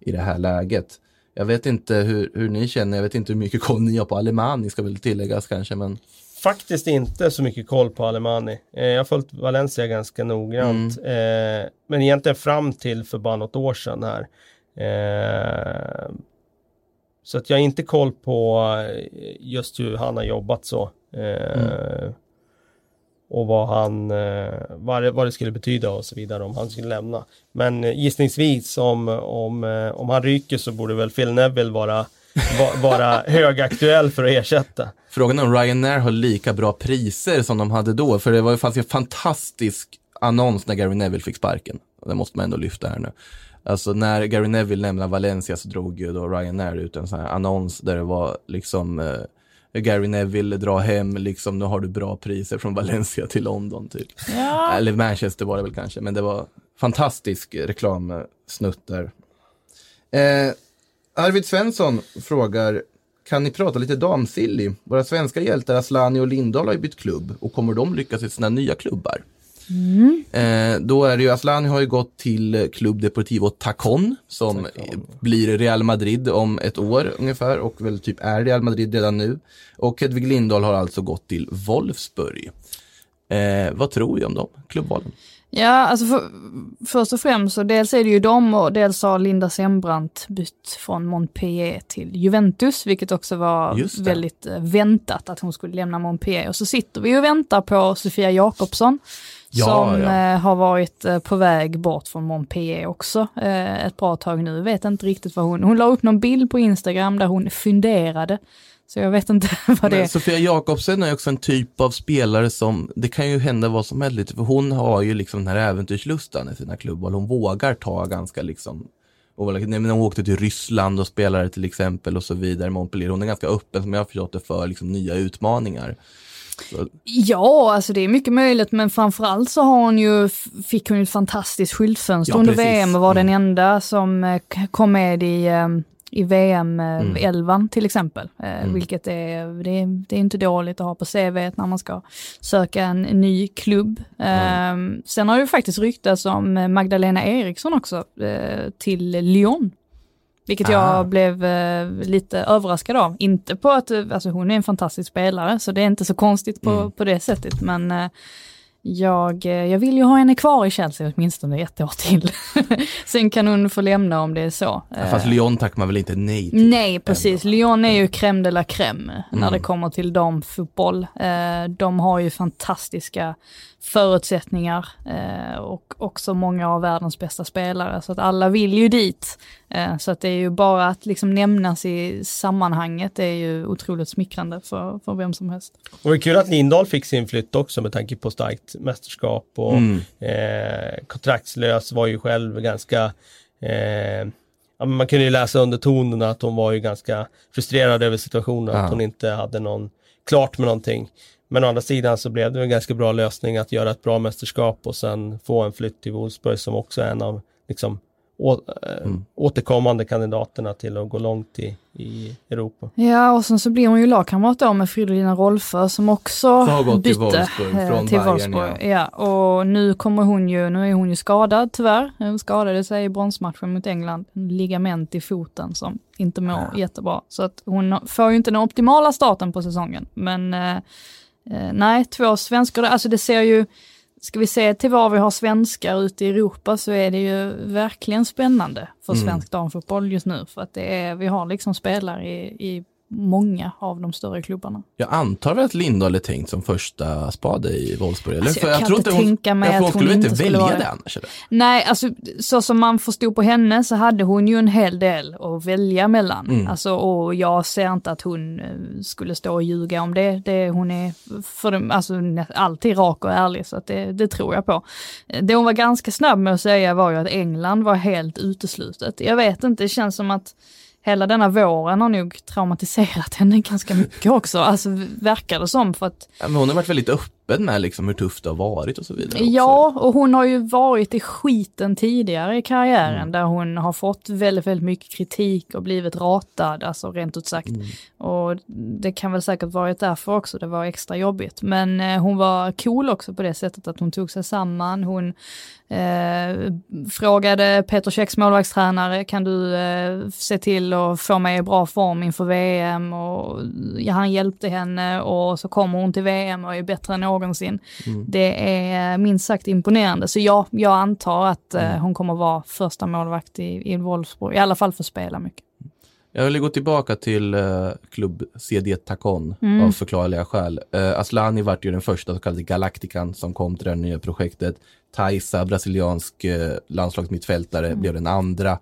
i det här läget. Jag vet inte hur, hur ni känner, jag vet inte hur mycket koll ni har på Alemani ska väl tilläggas kanske, men Faktiskt inte så mycket koll på Alemani. Eh, jag har följt Valencia ganska noggrant. Eh, men egentligen fram till för bara något år sedan här. Eh, så att jag har inte koll på eh, just hur han har jobbat så. Eh, Och vad han, eh, vad, det, vad det skulle betyda och så vidare om han skulle lämna. Men gissningsvis om, om, om han ryker så borde väl Phil Neville vara, va, vara högaktuell för att ersätta. Frågan är om Ryanair har lika bra priser som de hade då, för det var, fanns ju en fantastisk annons när Gary Neville fick sparken. Det måste man ändå lyfta här nu. Alltså när Gary Neville lämnade Valencia så drog ju då Ryanair ut en sån här annons där det var liksom eh, Gary Neville dra hem, liksom nu har du bra priser från Valencia till London typ. Ja. Eller Manchester var det väl kanske, men det var fantastisk reklamsnutt där. Eh, Arvid Svensson frågar, kan ni prata lite damsilly? Våra svenska hjältar Aslani och Lindahl har ju bytt klubb och kommer de lyckas i sina nya klubbar? Eh, då är det ju, Aslani har ju gått till Club Deportivo Tacon som eh, blir Real Madrid om ett år ungefär och väl typ är Real Madrid redan nu. Och Hedvig Lindahl har alltså gått till Wolfsburg. Eh, vad tror vi om dem, klubbvalen? Ja, alltså för, först och främst så dels är det ju dem och dels har Linda Sembrant bytt från Montpellier till Juventus, vilket också var väldigt eh, väntat att hon skulle lämna Montpellier. Och så sitter vi och väntar på Sofia Jakobsson, Ja, som ja. Eh, har varit eh, på väg bort från Montpellier också ett bra tag nu. Vet inte riktigt vad hon, hon la upp någon bild på Instagram där hon funderade. Så jag vet inte (laughs) vad det Men är. Sofia Jakobsen är också en typ av spelare som, det kan ju hända vad som helst lite, för hon har ju liksom den här äventyrslustan i sina klubbar. Hon vågar ta ganska liksom, och nej, men hon åkte till Ryssland och spelade till exempel och så vidare, Montpellier. Hon är ganska öppen som jag har förstått det för liksom, nya utmaningar. Så, Ja, alltså det är mycket möjligt, men framförallt så har hon ju, fick hon ju ett fantastiskt skyltfönster Ja, under precis. VM och var den Mm. enda som eh, kom med i, eh, i VM Mm. 11 till exempel. Eh, Vilket är, det, är, det är inte dåligt att ha på CV när man ska söka en, ny klubb. Eh, sen har det faktiskt ryktats om eh, Magdalena Eriksson också eh, till Lyon. Vilket Ah. jag blev eh, lite överraskad av. Inte på att, eh, alltså hon är en fantastisk spelare, så det är inte så konstigt på, Mm. på det sättet. Men eh, jag, eh, jag vill ju ha henne kvar i Chelsea åtminstone ett år till. (laughs) Sen kan hon få lämna om det är så. ja, fast Eh, Lyon tackar man väl inte nej till? Nej, precis. Lyon är ju crème de la crème när Mm. det kommer till damfotboll. Eh, de har ju fantastiska förutsättningar och också många av världens bästa spelare. Så att alla vill ju dit. Eh, så att det är ju bara att liksom nämnas i sammanhanget det är ju otroligt smickrande för, för vem som helst. Och det är kul att Lindahl fick sin flytt också med tanke på starkt mästerskap och Mm. eh, kontraktslös var ju själv ganska eh, ja, man kunde ju läsa under tonerna att hon var ju ganska frustrerad över situationen, Ja. att hon inte hade någon klart med någonting. Men å andra sidan så blev det en ganska bra lösning att göra ett bra mästerskap och sen få en flytt till Wolfsburg som också är en av liksom, å, eh, Mm. återkommande kandidaterna till att gå långt i, i Europa. Ja, och sen så blir hon ju lagkamrat då med Fridolina Rolfö som också har gått till bytte Wolfsburg eh, från till Bayern, Wolfsburg. Ja. och nu kommer hon ju, nu är hon ju skadad tyvärr. Hon skadade sig i bronsmatchen mot England, en ligament i foten som inte mår jättebra. Så att hon får ju inte den optimala starten på säsongen. Men eh, eh, nej, två svenskar, alltså det ser ju, ska vi se till var vi har svenskar ute i Europa så är det ju verkligen spännande för Mm. svensk damfotboll just nu. För att det är, vi har liksom spelare i, i många av de större klubbarna. Jag antar väl att Lindahl är tänkt som första spade i Wolfsburg? Eller? Alltså, För jag kan tror inte hon, tänka mig jag att hon skulle inte skulle välja vara det annars. Eller? Nej, alltså så som man förstod på henne så hade hon ju en hel del att välja mellan. Mm. Alltså, och jag ser inte att hon eh, skulle stå och ljuga om det. det hon är för alltså, alltid rak och ärlig, så att det, det tror jag på. Eh, Det hon var ganska snabb med att säga var ju att England var helt uteslutet. Jag vet inte, det känns som att hela denna våren har nog traumatiserat henne (laughs) ganska mycket också. Alltså verkar det som, för att Ja, men hon har varit väldigt öppen med liksom hur tufft det har varit och så vidare. också. Ja, och hon har ju varit i skiten tidigare i karriären Mm. där hon har fått väldigt, väldigt mycket kritik och blivit ratad, alltså rent ut sagt. Mm. Och det kan väl säkert varit därför också det var extra jobbigt. Men eh, hon var cool också på det sättet att hon tog sig samman. Hon eh, frågade Peter Käcks målvaktstränare, kan du eh, se till att få mig i bra form inför VM? Och ja, han hjälpte henne och så kommer hon till VM och är bättre än någonsin. Det är minst sagt imponerande. Så ja, jag antar att eh, hon kommer vara första målvakt i, i Wolfsburg, i alla fall för att spela mycket. Jag vill gå tillbaka till uh, klubb CD Tacon Mm. av förklarliga skäl. Uh, Aslani vart ju den första så kallade Galactican som kom till det här nya projektet. Taisa, brasiliansk uh, landslagsmittfältare, Mm. blev den andra.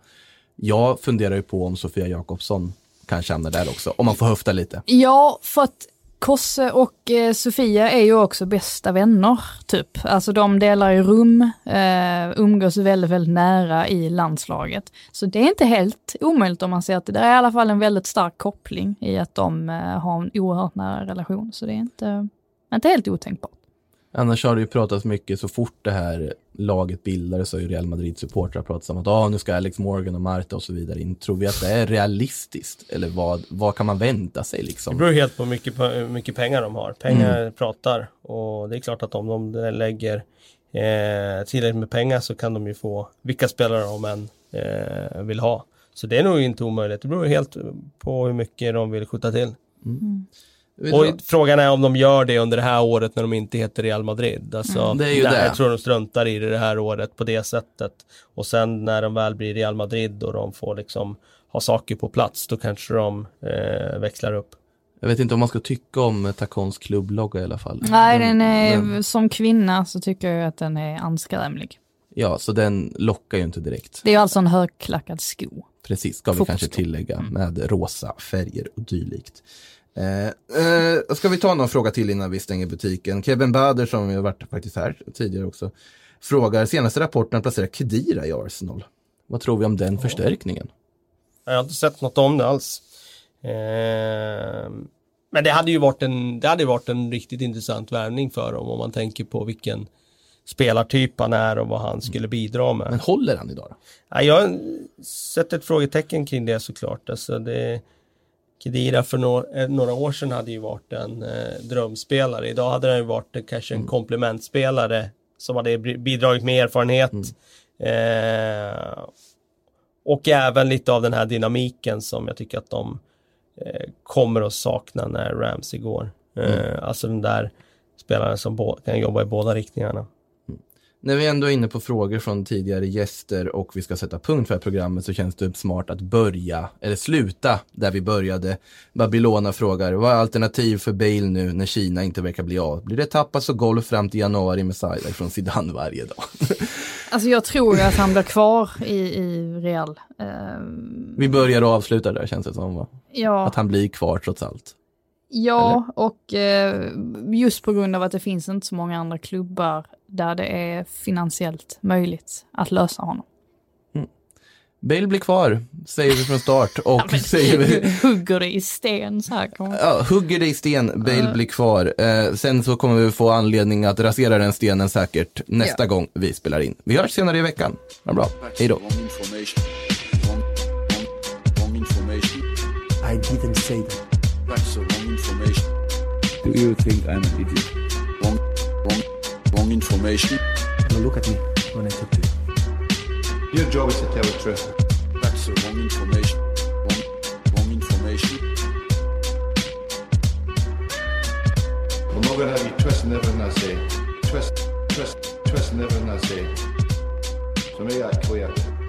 Jag funderar ju på om Sofia Jakobsson kanske hamnar där också, om man får höfta lite. Ja, för att Kosse och eh, Sofia är ju också bästa vänner, typ. Alltså de delar ju rum, eh, umgås väldigt, väldigt nära i landslaget. Så det är inte helt omöjligt om man ser att det där är i alla fall en väldigt stark koppling i att de eh, har en oerhört nära relation. Så det är inte, inte helt otänkbart. Annars har det ju pratats mycket, så fort det här laget bildades så har ju Real Madrid-supportrar pratat om att ah, nu ska Alex Morgan och Marta och så vidare in. Tror vi att det är realistiskt? Eller vad, vad kan man vänta sig Det liksom? beror helt på hur mycket, mycket pengar de har. Pengar pratar och det är klart att om de lägger eh, tillräckligt med pengar så kan de ju få vilka spelare de än eh, vill ha. Så det är nog inte omöjligt. Det beror helt på hur mycket de vill skjuta till. Vet Och vad? frågan är om de gör det under det här året när de inte heter Real Madrid. Alltså, det är ju nej, det. Jag tror de struntar i det det här året på det sättet. Och sen när de väl blir Real Madrid och de får liksom ha saker på plats, då kanske de eh, växlar upp. Jag vet inte om man ska tycka om Tacons klubblogga i alla fall. Nej, Men- den är, men- som kvinna så tycker jag att den är anskrämlig. Ja, så den lockar ju inte direkt. Det är alltså en högklackad sko. Precis, ska vi kanske tillägga, med rosa färger och dylikt. Eh, eh, ska vi ta någon fråga till innan vi stänger butiken? Kevin Bader, som har varit faktiskt här tidigare också, frågar, senaste rapporten placerar Kedira i Arsenal. Vad tror vi om den förstärkningen? Jag har inte sett något om det alls. Eh, men det hade ju varit en, det hade varit en riktigt intressant värvning för dem om man tänker på vilken spelartyp han är och vad han skulle bidra med. Men håller han idag då? Ja, jag har sett ett frågetecken kring det såklart. Alltså det, Kedira för några, eh, några år sedan hade ju varit en eh, drömspelare. Idag hade han ju varit eh, kanske en komplementspelare som hade bidragit med erfarenhet. Eh, och även lite av den här dynamiken som jag tycker att de eh, kommer att sakna när Ramsey går. Eh, Alltså den där spelaren som kan jobba i båda riktningarna. När vi ändå är inne på frågor från tidigare gäster och vi ska sätta punkt för det här programmet så känns det smart att börja, eller sluta där vi började. Babylona frågar, vad är alternativ för Bale nu när Kina inte verkar bli av? Blir det tapas och golf fram till januari med Saida från Zidane varje dag? (laughs) Alltså jag tror att han blir kvar i, i Real. Ehm, vi börjar och avslutar där känns det som va? ja, Att han blir kvar trots allt. ja och eh, just på grund av att det finns inte så många andra klubbar där det är finansiellt möjligt att lösa honom. Bale blir kvar, säger vi från start (laughs) och säger vi Hugger det i sten så här. Kommer. Ja, hugger det i sten, Bale blir kvar. Eh, sen så kommer vi få anledning att rasera den stenen säkert nästa gång vi spelar in. Vi hörs senare i veckan. Ha bra. Hej då. I didn't say that. That's the wrong information. Do you think I'm an idiot? Wrong, wrong, wrong information. Now look at me when I talk to you. Your job is to tell the truth. That's the wrong information. Wrong, wrong information. I'm not gonna have you twisting everything I say. Twist, twist, twisting everything I say. So make that clear. No eggs, no omelette. So make that clear.